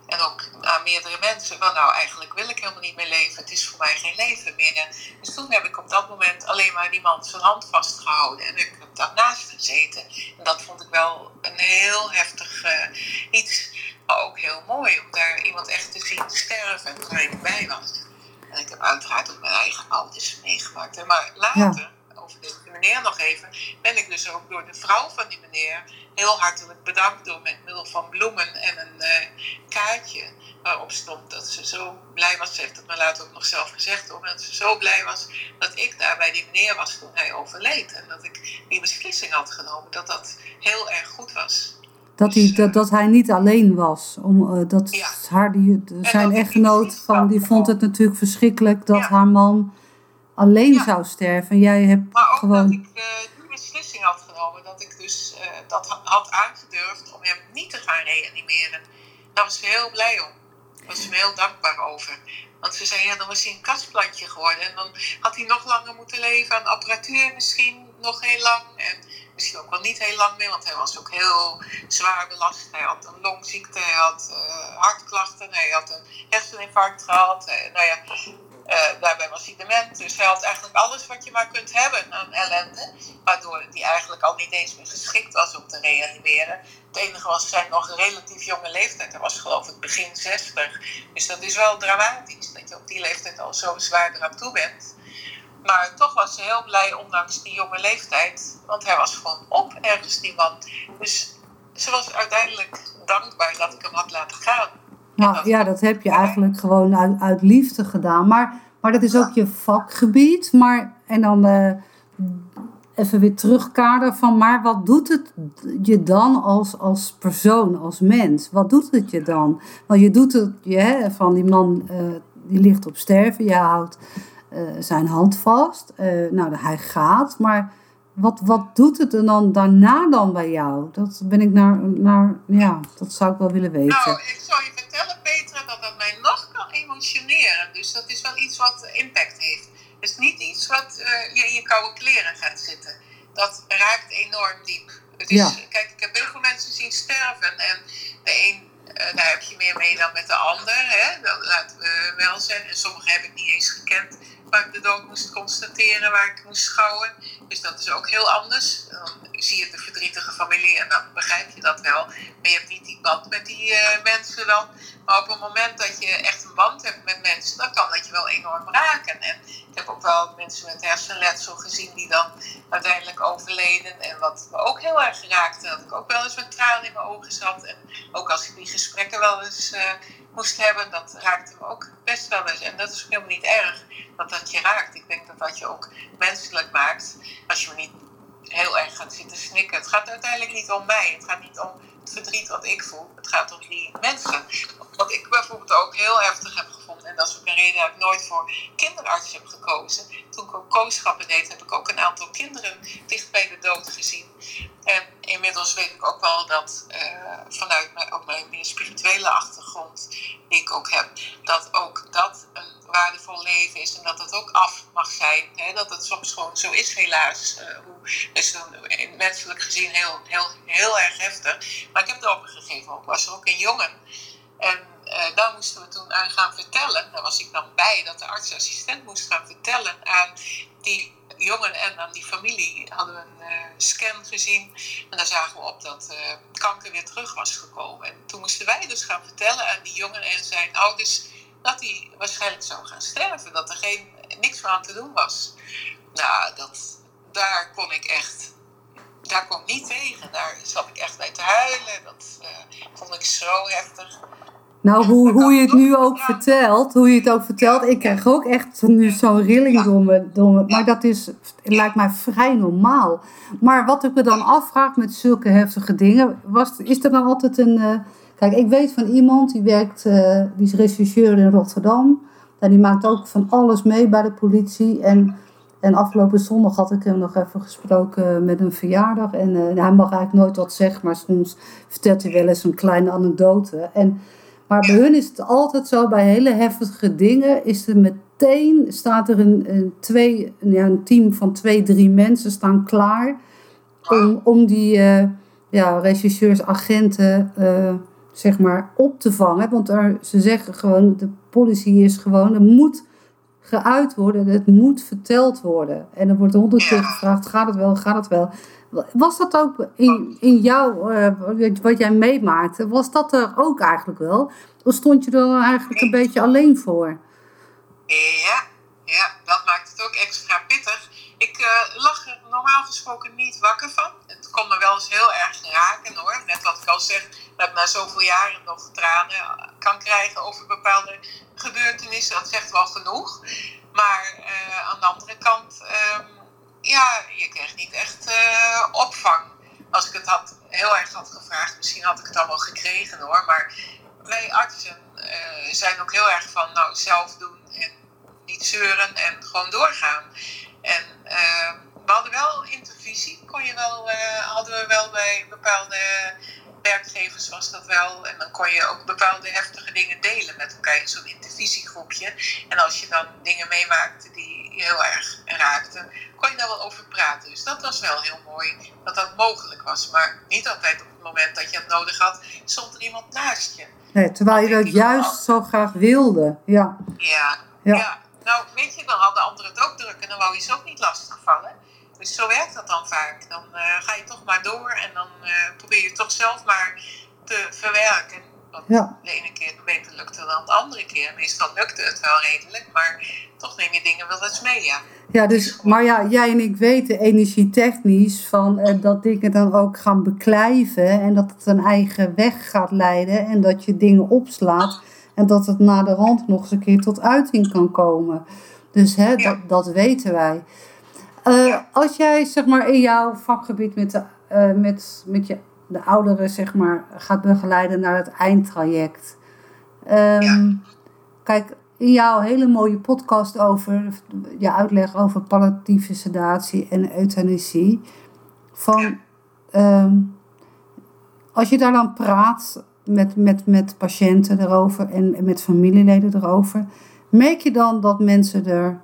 en ook aan meerdere mensen. Van nou, eigenlijk wil ik helemaal niet meer leven. Het is voor mij geen leven meer. Dus toen heb ik op dat moment alleen maar die man zijn hand vastgehouden. En ik heb daarnaast gezeten. En dat vond ik wel een heel heftig uh, iets. Maar ook heel mooi om daar iemand echt te zien sterven. Waar ik bij was. En ik heb uiteraard ook mijn eigen ouders meegemaakt. Maar later... Ja over deze meneer nog even, ben ik dus ook door de vrouw van die meneer heel hartelijk bedankt door met middel van bloemen en een uh, kaartje waarop stond dat ze zo blij was. Ze heeft het me later ook nog zelf gezegd hoor, dat ze zo blij was dat ik daar bij die meneer was toen hij overleed. En dat ik die beslissing had genomen, dat dat heel erg goed was. Dat, hij, dus, dat, dat hij niet alleen was. Om, uh, dat ja. haar, die, zijn echtgenoot van, die vond het natuurlijk verschrikkelijk dat ja. haar man alleen ja. zou sterven. Jij hebt maar ook gewoon... dat ik uh, dat had aangedurfd om hem niet te gaan reanimeren. Daar was ze heel blij om. Daar was ze heel dankbaar over. Want ze zei, ja, dan was hij een kastplantje geworden. En dan had hij nog langer moeten leven aan apparatuur misschien nog heel lang. En misschien ook wel niet heel lang meer, want hij was ook heel zwaar belast. Hij had een longziekte, hij had uh, hartklachten, hij had een herseninfarct gehad. Uh, nou ja, uh, daarbij was hij dement. Dus hij had eigenlijk alles wat je maar kunt hebben aan ellende. Waardoor hij eigenlijk al niet eens meer geschikt was om te reanimeren. Het enige was zijn nog een relatief jonge leeftijd. Hij was geloof ik begin 60. Dus dat is wel dramatisch dat je op die leeftijd al zo zwaar eraan toe bent. Maar toch was ze heel blij, ondanks die jonge leeftijd. Want hij was gewoon op ergens, die man. Dus ze was uiteindelijk dankbaar dat ik hem had laten gaan. Nou ja, dat heb je eigenlijk gewoon uit, uit liefde gedaan. Maar, maar dat is ook je vakgebied. Maar, en dan uh, even weer terugkader van, maar wat doet het je dan als, als persoon, als mens? Wat doet het je dan? Want je doet het, je, hè, van die man uh, die ligt op sterven, je houdt uh, zijn hand vast. nou, hij gaat, maar wat, wat doet het er dan daarna dan bij jou? Dat ben ik naar, naar ja, dat zou ik wel willen weten. Nou, ik zou je dat dat mij nog kan emotioneren. Dus dat is wel iets wat impact heeft. Het is niet iets wat uh, je in je koude kleren gaat zitten. Dat raakt enorm diep. Het is, ja. Kijk, ik heb heel veel mensen zien sterven. En de een, uh, daar heb je meer mee dan met de ander. Hè? Dat laten we wel zijn. En sommige heb ik niet eens gekend waar ik de dood moest constateren, waar ik moest schouwen. Dus dat is ook heel anders. Dan zie je de verdrietige familie en dan begrijp je dat wel. Maar je hebt niet die band met die uh, mensen dan. Maar op het moment dat je echt een band hebt met mensen, dan kan dat je wel enorm raken. En ik heb ook wel mensen met hersenletsel gezien die dan uiteindelijk overleden. En wat me ook heel erg raakte, dat ik ook wel eens met tranen in mijn ogen zat. En ook als ik die gesprekken wel eens uh, moest hebben, dat raakte me ook best wel eens. En dat is helemaal niet erg dat dat je raakt. Ik denk dat dat je ook menselijk maakt. Als je me niet heel erg gaat zitten snikken. Het gaat uiteindelijk niet om mij. Het gaat niet om verdriet wat ik voel. Het gaat om die mensen. Wat ik bijvoorbeeld ook heel heftig heb gevonden. En dat is ook een reden dat ik nooit voor kinderarts heb gekozen. Toen ik ook kooschappen deed, heb ik ook een aantal kinderen dicht bij de dood gezien. En inmiddels weet ik ook wel dat uh, vanuit mijn, ook mijn meer spirituele achtergrond, die ik ook heb, dat ook dat een waardevol leven is en dat het ook af mag zijn. Hè? Dat het soms gewoon zo is, helaas, uh, hoe Dus menselijk gezien heel, heel, heel erg heftig. Maar ik heb er gegeven was er ook een jongen. En uh, daar moesten we toen aan gaan vertellen. Daar was ik dan bij dat de artsassistent moest gaan vertellen aan die jongen en aan die familie. Hadden we een scan gezien. En daar zagen we op dat uh, kanker weer terug was gekomen. En toen moesten wij dus gaan vertellen aan die jongen en zijn ouders dat hij waarschijnlijk zou gaan sterven. Dat er geen, niks meer aan te doen was. Nou, dat, daar kon ik echt daar kon ik niet tegen. Daar zat ik echt bij te huilen. Dat uh, vond ik zo heftig. Nou, hoe, hoe je het nu ook vertelt, hoe je het ook vertelt, ik krijg ook echt nu zo'n rilling door me, door me. Maar dat is, lijkt mij vrij normaal. Maar wat ik me dan afvraag met zulke heftige dingen, was, is er dan altijd een. Uh, kijk, ik weet van iemand die werkt, uh, die is rechercheur in Rotterdam. En die maakt ook van alles mee bij de politie. En, en afgelopen zondag had ik hem nog even gesproken met een verjaardag. En uh, hij mag eigenlijk nooit wat zeggen, maar soms vertelt hij wel eens een kleine anekdote. En maar bij hun is het altijd zo, bij hele heftige dingen is er meteen, staat er een, een, twee, ja, een team van twee, drie mensen staan klaar om, om die uh, ja, regisseurs, agenten, zeg maar, op te vangen. Want er, ze zeggen gewoon, de politie is gewoon, er moet geuit worden, het moet verteld worden. En er wordt honderd keer gevraagd, gaat het wel, gaat het wel? Was dat ook in, in jou, uh, wat jij meemaakte, was dat er ook eigenlijk wel? Of stond je er dan eigenlijk een beetje alleen voor? Ja, ja, dat maakt het ook extra pittig. Ik uh, lag er normaal gesproken niet wakker van. Kon me wel eens heel erg raken hoor. Net wat ik al zeg, dat ik na zoveel jaren nog tranen kan krijgen over bepaalde gebeurtenissen. Dat zegt wel genoeg. Maar uh, aan de andere kant, um, ja, je kreeg niet echt uh, opvang. Als ik het had, heel erg had gevraagd, misschien had ik het allemaal gekregen hoor. Maar wij artsen zijn ook heel erg van nou, zelf doen en niet zeuren en gewoon doorgaan. En uh, we hadden wel intervisie, kon je wel, hadden we wel bij bepaalde werkgevers was dat wel. En dan kon je ook bepaalde heftige dingen delen met elkaar in zo'n intervisiegroepje. En als je dan dingen meemaakte die je heel erg raakten, kon je daar wel over praten. Dus dat was wel heel mooi dat dat mogelijk was. Maar niet altijd op het moment dat je het nodig had, stond er iemand naast je. Nee, terwijl je dat juist zo graag wilde. Ja. Ja, ja. ja. Nou, weet je, dan hadden anderen het ook druk en dan wou je ze ook niet lastigvallen. Dus zo werkt dat dan vaak. Dan uh, ga je toch maar door en dan uh, probeer je toch zelf maar te verwerken. Ja. de ene keer beter lukte dan de andere keer. Meestal lukte het wel redelijk, maar toch neem je dingen wel eens mee, ja. Ja, dus, maar ja, jij en ik weten energietechnisch van uh, dat dingen dan ook gaan beklijven en dat het een eigen weg gaat leiden en dat je dingen opslaat en dat het na de rand nog eens een keer tot uiting kan komen. Dus hè, ja. dat, dat weten wij. Uh, ja. Als jij zeg maar in jouw vakgebied met, de, uh, met, met je, de ouderen zeg maar, gaat begeleiden naar het eindtraject. Um, ja. Kijk, in jouw hele mooie podcast over je uitleg over palliatieve sedatie en euthanasie. Van, um, als je daar dan praat met, met, met patiënten erover en, en met familieleden erover, merk je dan dat mensen er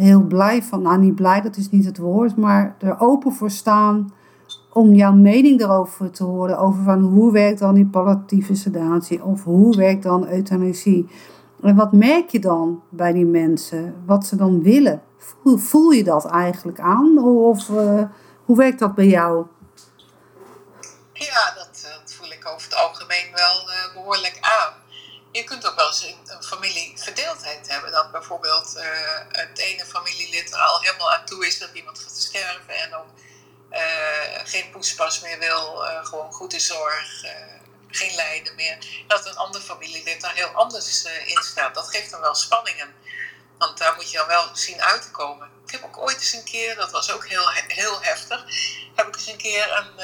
heel blij van, nou niet blij, dat is niet het woord, maar er open voor staan om jouw mening erover te horen, over van hoe werkt dan die palliatieve sedatie of hoe werkt dan euthanasie. En wat merk je dan bij die mensen, wat ze dan willen? Voel, voel je dat eigenlijk aan of uh, hoe werkt dat bij jou? Ja, dat, dat voel ik over het algemeen wel uh, behoorlijk aan je kunt ook wel eens familieverdeeldheid hebben. Dat bijvoorbeeld uh, het ene familielid er al helemaal aan toe is dat iemand gaat sterven en ook uh, geen poespas meer wil, uh, gewoon goede zorg, geen lijden meer. Dat een ander familielid daar heel anders in staat. Dat geeft dan wel spanningen. Want daar moet je dan wel zien uit te komen. Ik heb ook ooit eens een keer, dat was ook heel, heel heftig, heb ik eens een keer een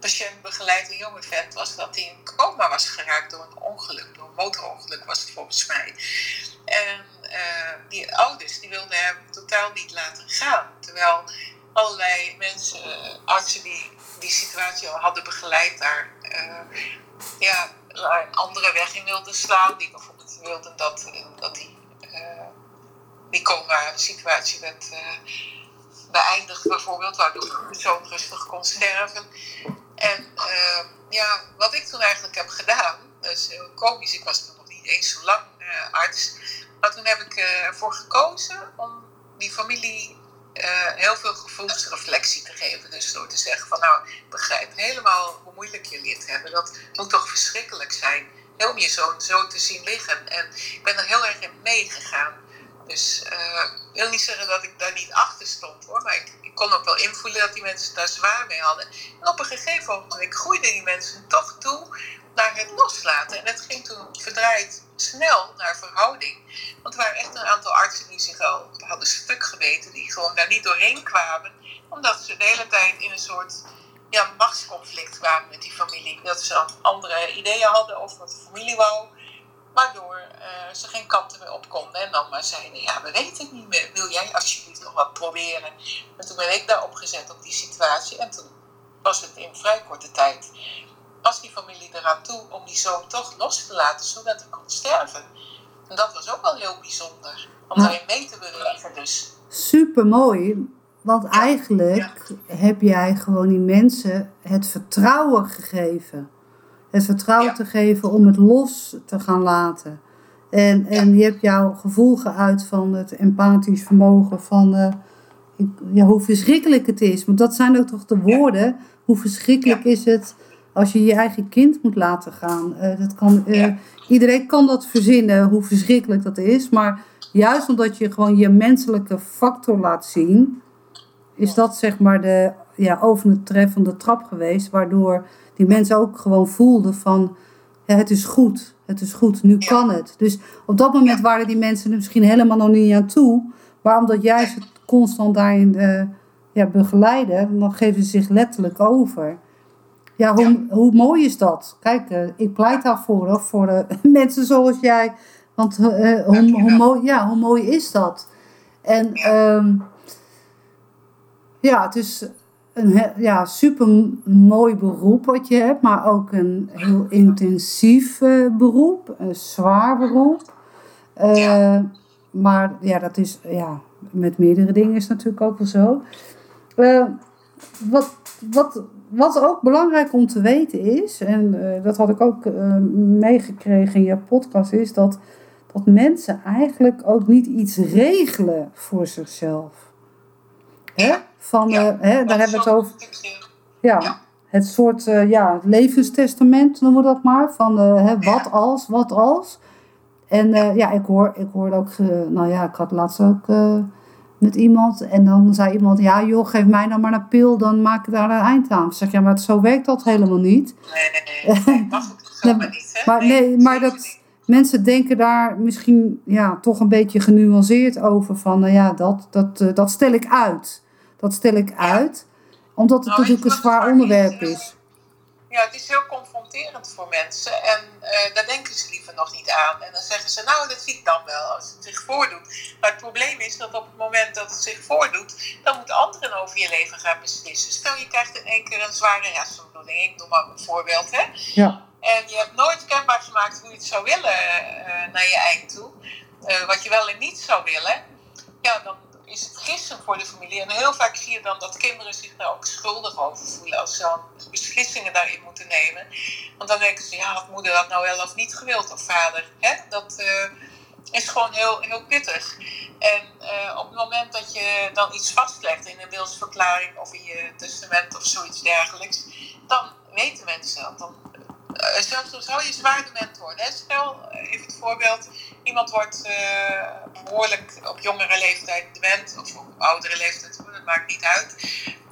patiënt begeleid, een jonge vent, was dat hij in coma was geraakt door een ongeluk, door een motorongeluk was het volgens mij. En uh, die ouders die wilden hem totaal niet laten gaan. Terwijl allerlei mensen, uh, artsen die die situatie al hadden begeleid, daar uh, ja, een andere weg in wilden slaan. Die bijvoorbeeld wilden dat, dat die, die coma-situatie werd beëindigd bijvoorbeeld, waardoor de persoon rustig kon sterven. En uh, ja, wat ik toen eigenlijk heb gedaan, dat is heel komisch, ik was toen nog niet eens zo lang uh, arts, maar toen heb ik ervoor gekozen om die familie uh, heel veel gevoelsreflectie te geven. Dus door te zeggen van nou, ik begrijp helemaal hoe moeilijk jullie het hebben. Dat moet toch verschrikkelijk zijn. Heel je zoon zo te zien liggen. En ik ben er heel erg in meegegaan. Dus ik wil niet zeggen dat ik daar niet achter stond hoor. Maar ik, kon ook wel invoelen dat die mensen daar zwaar mee hadden. En op een gegeven moment groeiden die mensen toch toe naar het loslaten. En het ging toen verdraaid snel naar verhouding. Want er waren echt een aantal artsen die zich al hadden stuk geweten, die gewoon daar niet doorheen kwamen, omdat ze de hele tijd in een soort ja, machtsconflict kwamen met die familie. Dat ze andere ideeën hadden over wat de familie wou, waardoor uh, ze geen kanten meer op konden. En dan maar zeiden: Ja, we weten het niet meer. Wil jij alsjeblieft nog wat proberen? En toen ben ik daar opgezet op die situatie. En toen was het in vrij korte tijd was die familie eraan toe om die zoon toch los te laten, zodat hij kon sterven. En dat was ook wel heel bijzonder, om daarin mee te bewegen dus. Super mooi, want eigenlijk heb jij gewoon die mensen het vertrouwen gegeven. Het vertrouwen te geven om het los te gaan laten. En, en je hebt jouw gevoel geuit van het empathisch vermogen van uh, ja, hoe verschrikkelijk het is. Want dat zijn ook toch de woorden. Hoe verschrikkelijk is het als je je eigen kind moet laten gaan. Uh, dat kan, uh, Iedereen kan dat verzinnen, hoe verschrikkelijk dat is. Maar juist omdat je gewoon je menselijke factor laat zien, is dat zeg maar de ja, overtreffende trap geweest. Waardoor die mensen ook gewoon voelden van het is goed, het is goed, nu kan het. Dus op dat moment waren die mensen er misschien helemaal nog niet aan toe. Maar omdat jij ze constant daarin uh, ja, begeleiden, dan geven ze zich letterlijk over. Ja, hoe, hoe mooi is dat? Kijk, uh, ik pleit daarvoor, hoor, voor uh, mensen zoals jij. Want uh, hoe, hoe, mooi, ja, hoe mooi is dat? En um, ja, het is een ja, super mooi beroep wat je hebt, maar ook een heel intensief beroep, een zwaar beroep. Maar ja, dat is ja, met meerdere dingen is natuurlijk ook wel zo. wat, wat, wat ook belangrijk om te weten is, en dat had ik ook meegekregen in je podcast, is dat, dat mensen eigenlijk ook niet iets regelen voor zichzelf. Hè? Van, ja, uh, hè, daar hebben we het over. Ja, ja. het soort ja, levenstestament noemen we dat maar. Van hè, wat als, wat als. En ja, ik hoor, ik hoorde ook, nou ja, ik had laatst ook met iemand. En dan zei iemand, ja joh, geef mij nou maar een pil, dan maak ik daar een eind aan. zeg, ja, maar zo werkt dat helemaal niet. Nee, nee, het maar niet, hè? Maar, nee, maar dat, mensen denken daar misschien ja, toch een beetje genuanceerd over. Van, nou ja, dat, dat, uh, dat stel ik uit. Dat stel ik uit, omdat het nou, natuurlijk een zwaar onderwerp is. Ja, het is heel confronterend voor mensen en uh, daar denken ze liever nog niet aan. En dan zeggen ze, nou, dat zie ik dan wel als het zich voordoet. Maar het probleem is dat op het moment dat het zich voordoet, dan moeten anderen over je leven gaan beslissen. Stel, je krijgt in één keer een zware hersenbloeding, ik noem maar een voorbeeld, hè? Ja. En je hebt nooit kenbaar gemaakt hoe je het zou willen uh, naar je eind toe. Uh, wat je wel en niet zou willen. Ja, dan is het gissen voor de familie. En heel vaak zie je dan dat kinderen zich daar ook schuldig over voelen als ze beslissingen daarin moeten nemen. Want dan denken ze, ja, had moeder dat nou wel of niet gewild, of vader? Hè? Dat uh, is gewoon heel, heel pittig. En uh, op het moment dat je dan iets vastlegt in een wilsverklaring of in je testament of zoiets dergelijks, dan weten mensen dat. Dan uh, zelfs dan zou je zwaar dement worden. Hè? Stel, even het voorbeeld, iemand wordt uh, behoorlijk op jongere leeftijd dement, of op oudere leeftijd, dat maakt niet uit.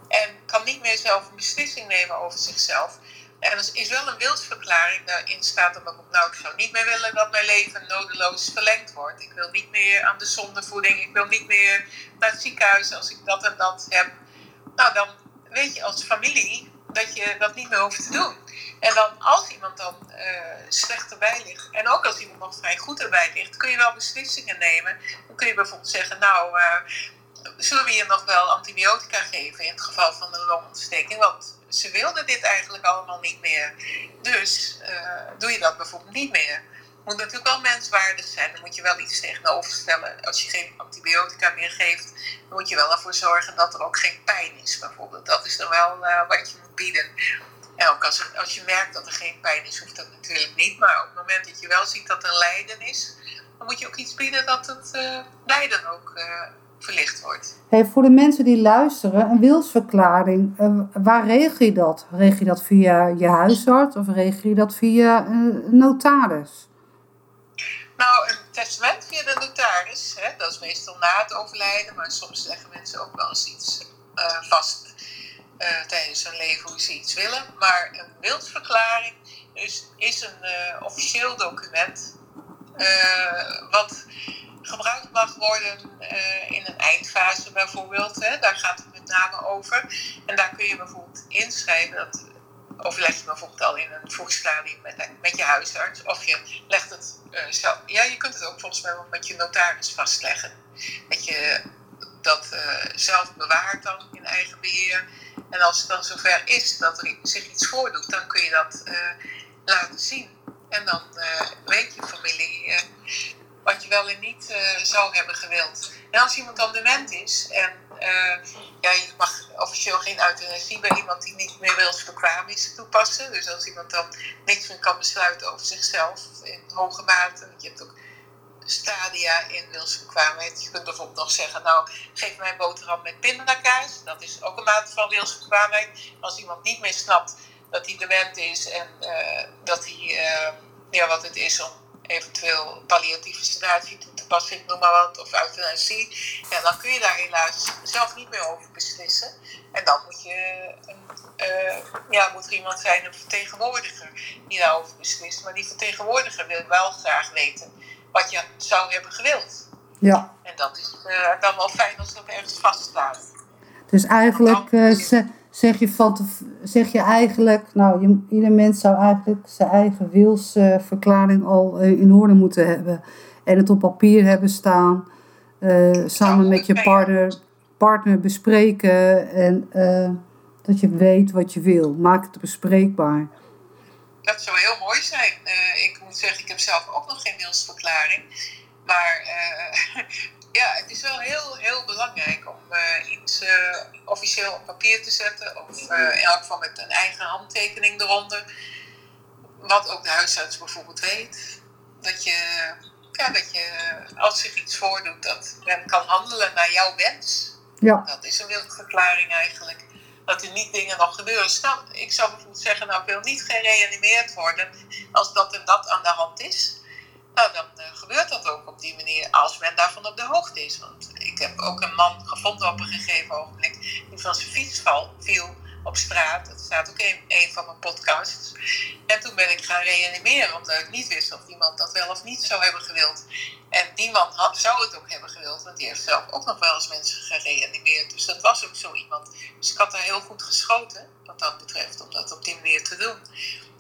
En kan niet meer zelf een beslissing nemen over zichzelf. En er is wel een wilsverklaring, daarin staat er ook nou ik zou niet meer willen dat mijn leven nodeloos verlengd wordt. Ik wil niet meer aan de zondevoeding, ik wil niet meer naar het ziekenhuis als ik dat en dat heb. Nou dan weet je als familie dat je dat niet meer hoeft te doen. En dan als iemand dan uh, slecht erbij ligt, en ook als iemand nog vrij goed erbij ligt, kun je wel beslissingen nemen. Dan kun je bijvoorbeeld zeggen, nou, uh, zullen we je nog wel antibiotica geven in het geval van een longontsteking? Want ze wilden dit eigenlijk allemaal niet meer. Dus uh, doe je dat bijvoorbeeld niet meer. Moet natuurlijk wel menswaardig zijn. Dan moet je wel iets tegenover stellen. Als je geen antibiotica meer geeft, dan moet je wel ervoor zorgen dat er ook geen pijn is, bijvoorbeeld. Dat is dan wel uh, wat je moet bieden. En ook als, als je merkt dat er geen pijn is, hoeft dat natuurlijk niet. Maar op het moment dat je wel ziet dat er lijden is, dan moet je ook iets bieden dat het uh, lijden ook uh, verlicht wordt. Hey, voor de mensen die luisteren, een wilsverklaring, waar regel je dat? Regel je dat via je huisarts of regel je dat via een notaris? Nou, een testament via de notaris, hè, dat is meestal na het overlijden, maar soms leggen mensen ook wel eens iets uh, vast uh, tijdens hun leven hoe ze iets willen. Maar een wilsverklaring is, is een uh, officieel document wat gebruikt mag worden in een eindfase bijvoorbeeld. Hè, daar gaat het met name over. En daar kun je bijvoorbeeld inschrijven dat overleg je bijvoorbeeld al in een vroeg met, met je huisarts. Of je legt het uh, zelf. Ja, je kunt het ook volgens mij met je notaris vastleggen. Dat je dat uh, zelf bewaart dan in eigen beheer. En als het dan zover is dat er zich iets voordoet, dan kun je dat uh, laten zien. En dan weet je familie wat je wel en niet zou hebben gewild. En als iemand dan dement is en ja, je mag officieel geen euthanasie bij iemand die niet meer wilsbekwaam is toepassen. Dus als iemand dan niks meer kan besluiten over zichzelf in hoge mate. Want je hebt ook stadia in wilsbekwaamheid. Je kunt bijvoorbeeld nog zeggen, nou geef mij een boterham met pindakaas. Dat is ook een mate van wilsbekwaamheid. Als iemand niet meer snapt dat hij dement is en uh, dat hij, uh, ja, wat het is om eventueel palliatieve sedatie toe te passen, ik noem maar wat, of euthanasie, ja, dan kun je daar helaas zelf niet meer over beslissen. En dan moet, je, uh, ja, moet er iemand zijn, een vertegenwoordiger, die daarover beslist. Maar die vertegenwoordiger wil wel graag weten wat je zou hebben gewild. Ja. En dat is uh, dan wel fijn als dat ergens vaststaat. Dus eigenlijk uh, zeg je, van zeg je eigenlijk, nou, je, ieder mens zou eigenlijk zijn eigen wilsverklaring al uh, in orde moeten hebben. En het op papier hebben staan, uh, samen met je partner, partner bespreken en uh, dat je weet wat je wil. Maak het bespreekbaar. Dat zou heel mooi zijn. ik moet zeggen, ik heb zelf ook nog geen wilsverklaring. Maar ja, het is wel heel, heel belangrijk om uh, iets uh, officieel op papier te zetten. Of uh, in elk geval met een eigen handtekening eronder. Wat ook de huisarts bijvoorbeeld weet. Dat je, ja, dat je als zich iets voordoet, dat men kan handelen naar jouw wens. Ja. Dat is een wilsverklaring eigenlijk. Dat er niet dingen nog gebeuren. Stel, ik zou bijvoorbeeld zeggen, nou ik wil niet gereanimeerd worden als dat en dat aan de hand is. Nou, dan uh, gebeurt dat ook op die manier als men daarvan op de hoogte is. Want ik heb ook een man gevonden op een gegeven ogenblik die van zijn fiets viel op straat. Dat staat ook in een van mijn podcasts. En toen ben ik gaan reanimeren, omdat ik niet wist of die man dat wel of niet zou hebben gewild. En die had, zou het ook hebben gewild, want die heeft zelf ook nog wel eens mensen gereanimeerd. Dus dat was ook zo iemand. Dus ik had daar heel goed geschoten, wat dat betreft, om dat op die manier te doen.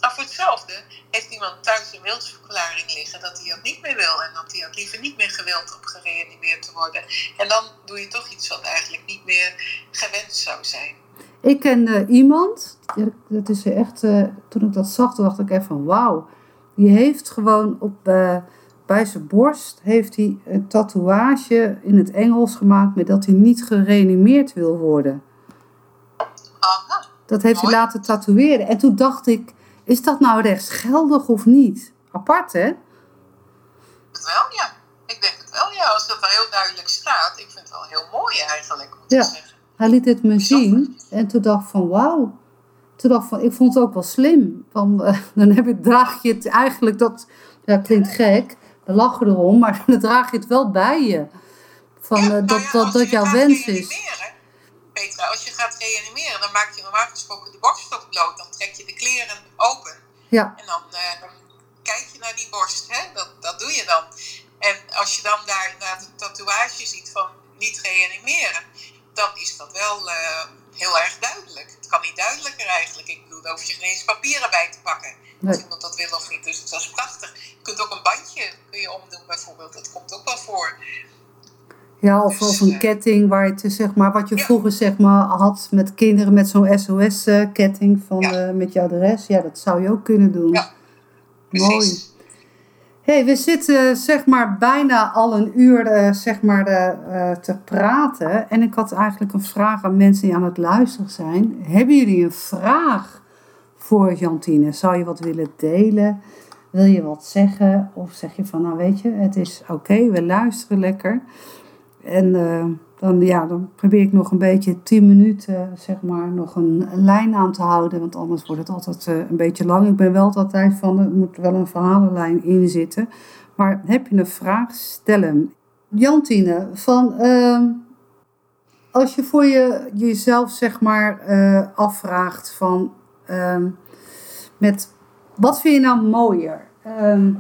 Maar voor hetzelfde heeft iemand thuis een wilsverklaring liggen dat hij dat niet meer wil. En dat hij dat liever niet meer gewild om gereanimeerd te worden. En dan doe je toch iets wat eigenlijk niet meer gewenst zou zijn. Ik ken uh, iemand, dat is echt, uh, toen ik dat zag, dacht ik even van wauw. Die heeft gewoon op, uh, bij zijn borst heeft hij een tatoeage in het Engels gemaakt met dat hij niet gereanimeerd wil worden. Aha, dat heeft mooi. hij laten tatoeëren. En toen dacht ik, is dat nou rechtsgeldig of niet? Apart, hè? Het wel, ja. Ik denk het wel, ja. Als dat wel heel duidelijk staat. Ik vind het wel heel mooi eigenlijk, om Ja. te zeggen. Hij liet het me zien en toen dacht van wauw. Toen dacht ik van, ik vond het ook wel slim. Van, eh, dan heb je, draag je het eigenlijk, dat ja, klinkt gek, we lachen erom, maar dan draag je het wel bij je. Van, Ja, eh, dat, ja, dat, dat jouw wens is. Petra, als je gaat reanimeren, dan maak je normaal gesproken de borst ook bloot. Dan trek je de kleren open. Ja, En dan, eh, dan kijk je naar die borst, hè? Dat, dat doe je dan. En als je dan daar inderdaad een tatoeage ziet van niet reanimeren, dan is dat wel eh, heel erg duidelijk. Het kan niet duidelijker eigenlijk. Ik bedoel, daar hoef je geen eens papieren bij te pakken. Als Nee. iemand dat wil of niet. Dus dat is prachtig. Je kunt ook een bandje kun je omdoen bijvoorbeeld. Dat komt ook wel voor. ja of, Dus, of een eh, ketting waar je te, zeg maar, wat je Ja. vroeger zeg maar, had met kinderen met zo'n SOS-ketting van Ja. eh, met je adres. Ja, dat zou je ook kunnen doen. Ja, Mooi. Hey, we zitten zeg maar bijna al een uur eh, zeg maar, eh, te praten. En ik had eigenlijk een vraag aan mensen die aan het luisteren zijn. Hebben jullie een vraag voor Jantine? Zou je wat willen delen? Wil je wat zeggen? Of zeg je van, nou weet je, het is oké, we luisteren lekker. En eh, dan, ja, dan probeer ik nog een beetje tien minuten, zeg maar, nog een, lijn aan te houden. Want anders wordt het altijd uh, een beetje lang. Ik ben wel altijd van, er moet wel een verhalenlijn in zitten. Maar heb je een vraag, stel hem. Jantine, van, uh, als je voor je, jezelf, zeg maar, uh, afvraagt van, ehm, met, wat vind je nou mooier? Ehm,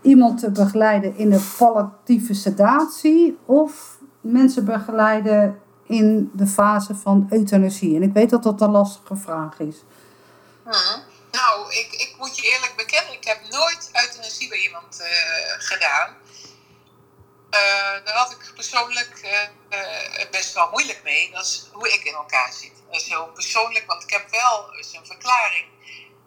iemand te begeleiden in de palliatieve sedatie of mensen begeleiden in de fase van euthanasie? En ik weet dat dat een lastige vraag is. Hmm. Nou, ik, ik moet je eerlijk bekennen, ik heb nooit euthanasie bij iemand uh, gedaan. Uh, daar had ik persoonlijk uh, best wel moeilijk mee. Dat is hoe ik in elkaar zit. Dat is heel persoonlijk, want ik heb wel eens een verklaring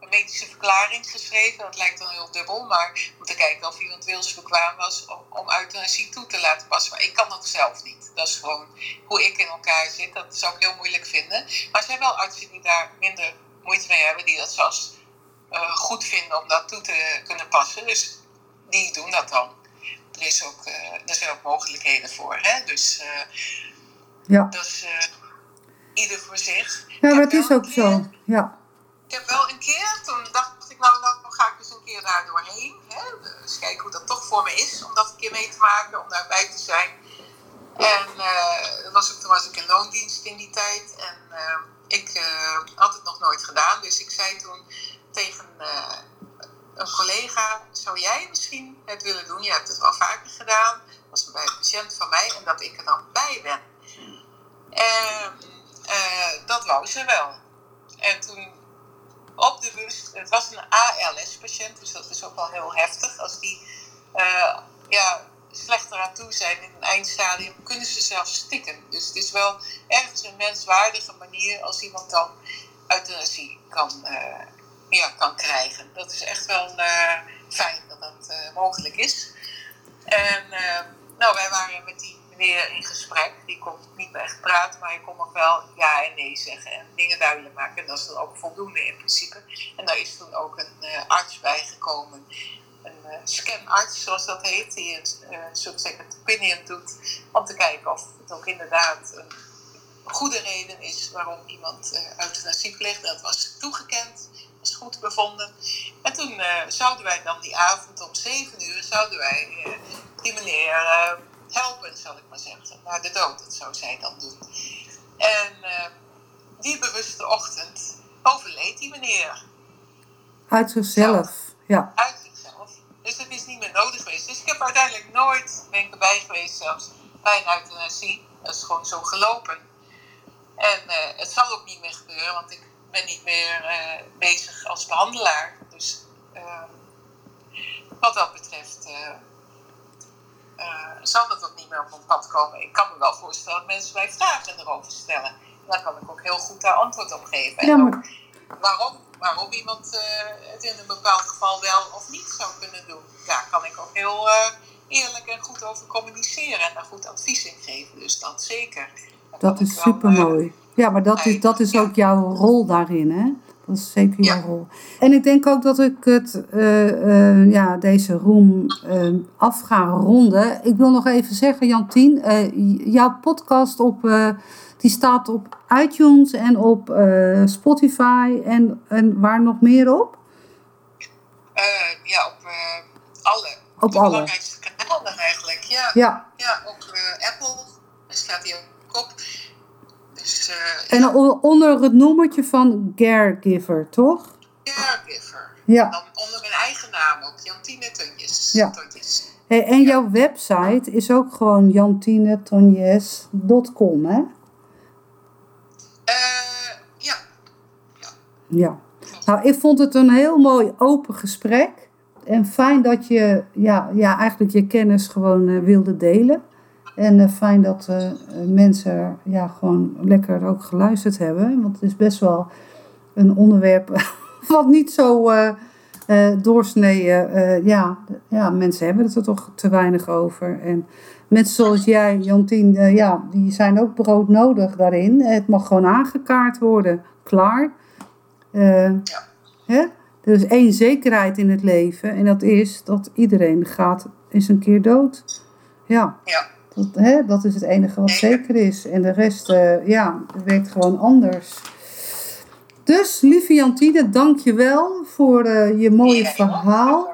medische verklaring geschreven. Dat lijkt dan heel dubbel, maar om te kijken of iemand wilsbekwaam was om, om euthanasie toe te laten passen. Maar ik kan dat zelf niet. Dat is gewoon hoe ik in elkaar zit. Dat zou ik heel moeilijk vinden. Maar er zijn wel artsen die daar minder moeite mee hebben, die dat zelfs uh, goed vinden om dat toe te kunnen passen. Dus die doen dat dan. Er, is ook, uh, er zijn ook mogelijkheden voor. Hè? Dus uh, ja. dat is ieder voor zich. Ja, maar het is ook zo. Ja heb wel een keer, toen dacht ik, nou, dan ga ik dus een keer daar doorheen. Hè? Dus kijken hoe dat toch voor me is, om dat een keer mee te maken, om daarbij te zijn. En was, toen was ik in loondienst in die tijd. En uh, ik uh, had het nog nooit gedaan. Dus ik zei toen tegen een collega, zou jij misschien het willen doen? Je hebt het wel vaker gedaan. Dat was bij een patiënt van mij. En dat ik er dan bij ben. En dat wou ze wel. En toen op de bus. Het was een ALS-patiënt, dus dat is ook wel heel heftig. Als die uh, ja, slechter aan toe zijn in een eindstadium, kunnen ze zelfs stikken. Dus het is wel ergens een menswaardige manier als iemand dan euthanasie kan, uh, ja, kan krijgen. Dat is echt wel uh, fijn dat dat mogelijk is. En nou, wij waren met die meneer in gesprek. Die kon niet meer echt praten, maar hij kon nog wel ja en nee zeggen en dingen duidelijk maken. En dat is dan ook voldoende in principe. En daar is toen ook een uh, arts bijgekomen. Een uh, scanarts, zoals dat heet, die een uh, soort second opinion doet. Om te kijken of het ook inderdaad een goede reden is waarom iemand uh, euthanasie pleegt. Dat was toegekend, was goed bevonden. En toen zouden wij dan die avond om zeven uur, zouden wij die meneer helpen, zal ik maar zeggen, naar de dood. Dat zou zij dan doen. En uh, die bewuste ochtend overleed die meneer. Uit zichzelf, ja. Uit zichzelf. Dus het is niet meer nodig geweest. Dus ik heb uiteindelijk nooit, ben ik erbij geweest zelfs, bij een euthanasie. Dat is gewoon zo gelopen. En uh, het zal ook niet meer gebeuren, want ik ben niet meer uh, bezig als behandelaar. Dus ehm, wat dat betreft zal dat ook niet meer op mijn pad komen. Ik kan me wel voorstellen dat mensen mij vragen erover stellen. En daar kan ik ook heel goed daar antwoord op geven. En ook waarom, waarom iemand uh, het in een bepaald geval wel of niet zou kunnen doen. Daar kan ik ook heel uh, eerlijk en goed over communiceren en daar goed advies in geven. Dus dat zeker. Dat, dat is super mooi. Ja, maar dat is, dat is ook jouw rol daarin, hè? Dat is zeker jouw rol. En ik denk ook dat ik het, uh, uh, ja, deze room uh, af ga ronden. Ik wil nog even zeggen, Jantien, jouw podcast op, die staat op iTunes en op Spotify en, en waar nog meer op? ja, op alle. Op de alle. belangrijkste kanalen eigenlijk, ja. Ja, ja op Apple staat die ook op. Dus, en onder het noemertje van Caregiver, toch? Caregiver. Ja. Dan onder mijn eigen naam ook, Jantine Tonjes. Ja. Tonjes. Hey, en jouw website is ook gewoon jantinetonjes.com, hè? Uh, ja. ja. Ja. Nou, ik vond het een heel mooi open gesprek. En fijn dat je ja, ja, eigenlijk je kennis gewoon uh, wilde delen. En uh, fijn dat uh, mensen ja, gewoon lekker ook geluisterd hebben. Want het is best wel een onderwerp wat niet zo uh, eh, doorsneden. eh, ja, ja, mensen hebben het er toch te weinig over. En mensen zoals jij, Jantien, eh, ja, die zijn ook broodnodig daarin. Het mag gewoon aangekaart worden. Klaar. Eh, hè? Er is één zekerheid in het leven. En dat is dat iedereen gaat eens een keer dood. Ja. Ja. Dat, hè, dat is het enige wat zeker is. En de rest, eh, ja, werkt gewoon anders. Dus, lieve Jantine, dank je wel voor eh, je mooie Ja, verhaal.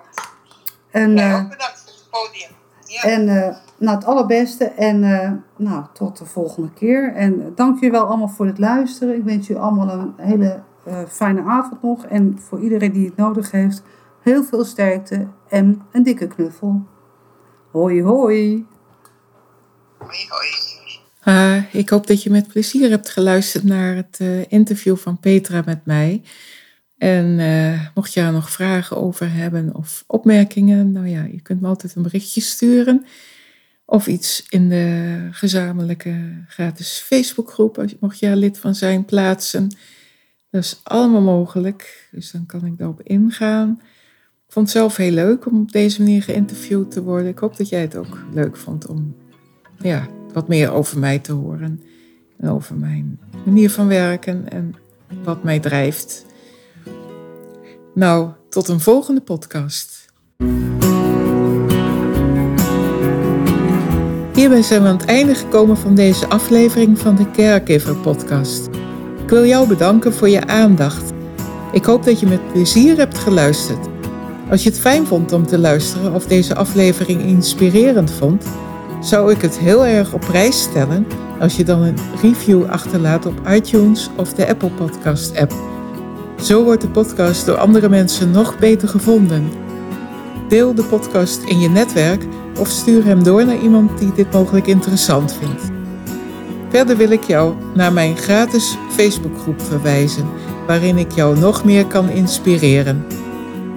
En, eh, ook bedankt voor het podium. Ja. en eh, nou, het allerbeste. En eh, nou, tot de volgende keer. En dank je wel allemaal voor het luisteren. Ik wens jullie allemaal een hele eh, fijne avond nog. En voor iedereen die het nodig heeft, heel veel sterkte en een dikke knuffel. Hoi, hoi. Hoi. Ah, ik hoop dat je met plezier hebt geluisterd naar het eh, interview van Petra met mij. En eh, mocht je er nog vragen over hebben of opmerkingen, nou ja, je kunt me altijd een berichtje sturen. Of iets in de gezamenlijke gratis Facebookgroep, mocht je er lid van zijn, plaatsen. Dat is allemaal mogelijk, dus dan kan ik daarop ingaan. Ik vond het zelf heel leuk om op deze manier geïnterviewd te worden. Ik hoop dat jij het ook leuk vond om ja, wat meer over mij te horen. En over mijn manier van werken en wat mij drijft. Nou, tot een volgende podcast. Hierbij zijn we aan het einde gekomen van deze aflevering van de Caregiver podcast. Ik wil jou bedanken voor je aandacht. Ik hoop dat je met plezier hebt geluisterd. Als je het fijn vond om te luisteren of deze aflevering inspirerend vond, zou ik het heel erg op prijs stellen als je dan een review achterlaat op iTunes of de Apple Podcast app. Zo wordt de podcast door andere mensen nog beter gevonden. Deel de podcast in je netwerk of stuur hem door naar iemand die dit mogelijk interessant vindt. Verder wil ik jou naar mijn gratis Facebookgroep verwijzen, waarin ik jou nog meer kan inspireren.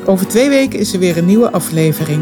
Over twee weken is er weer een nieuwe aflevering.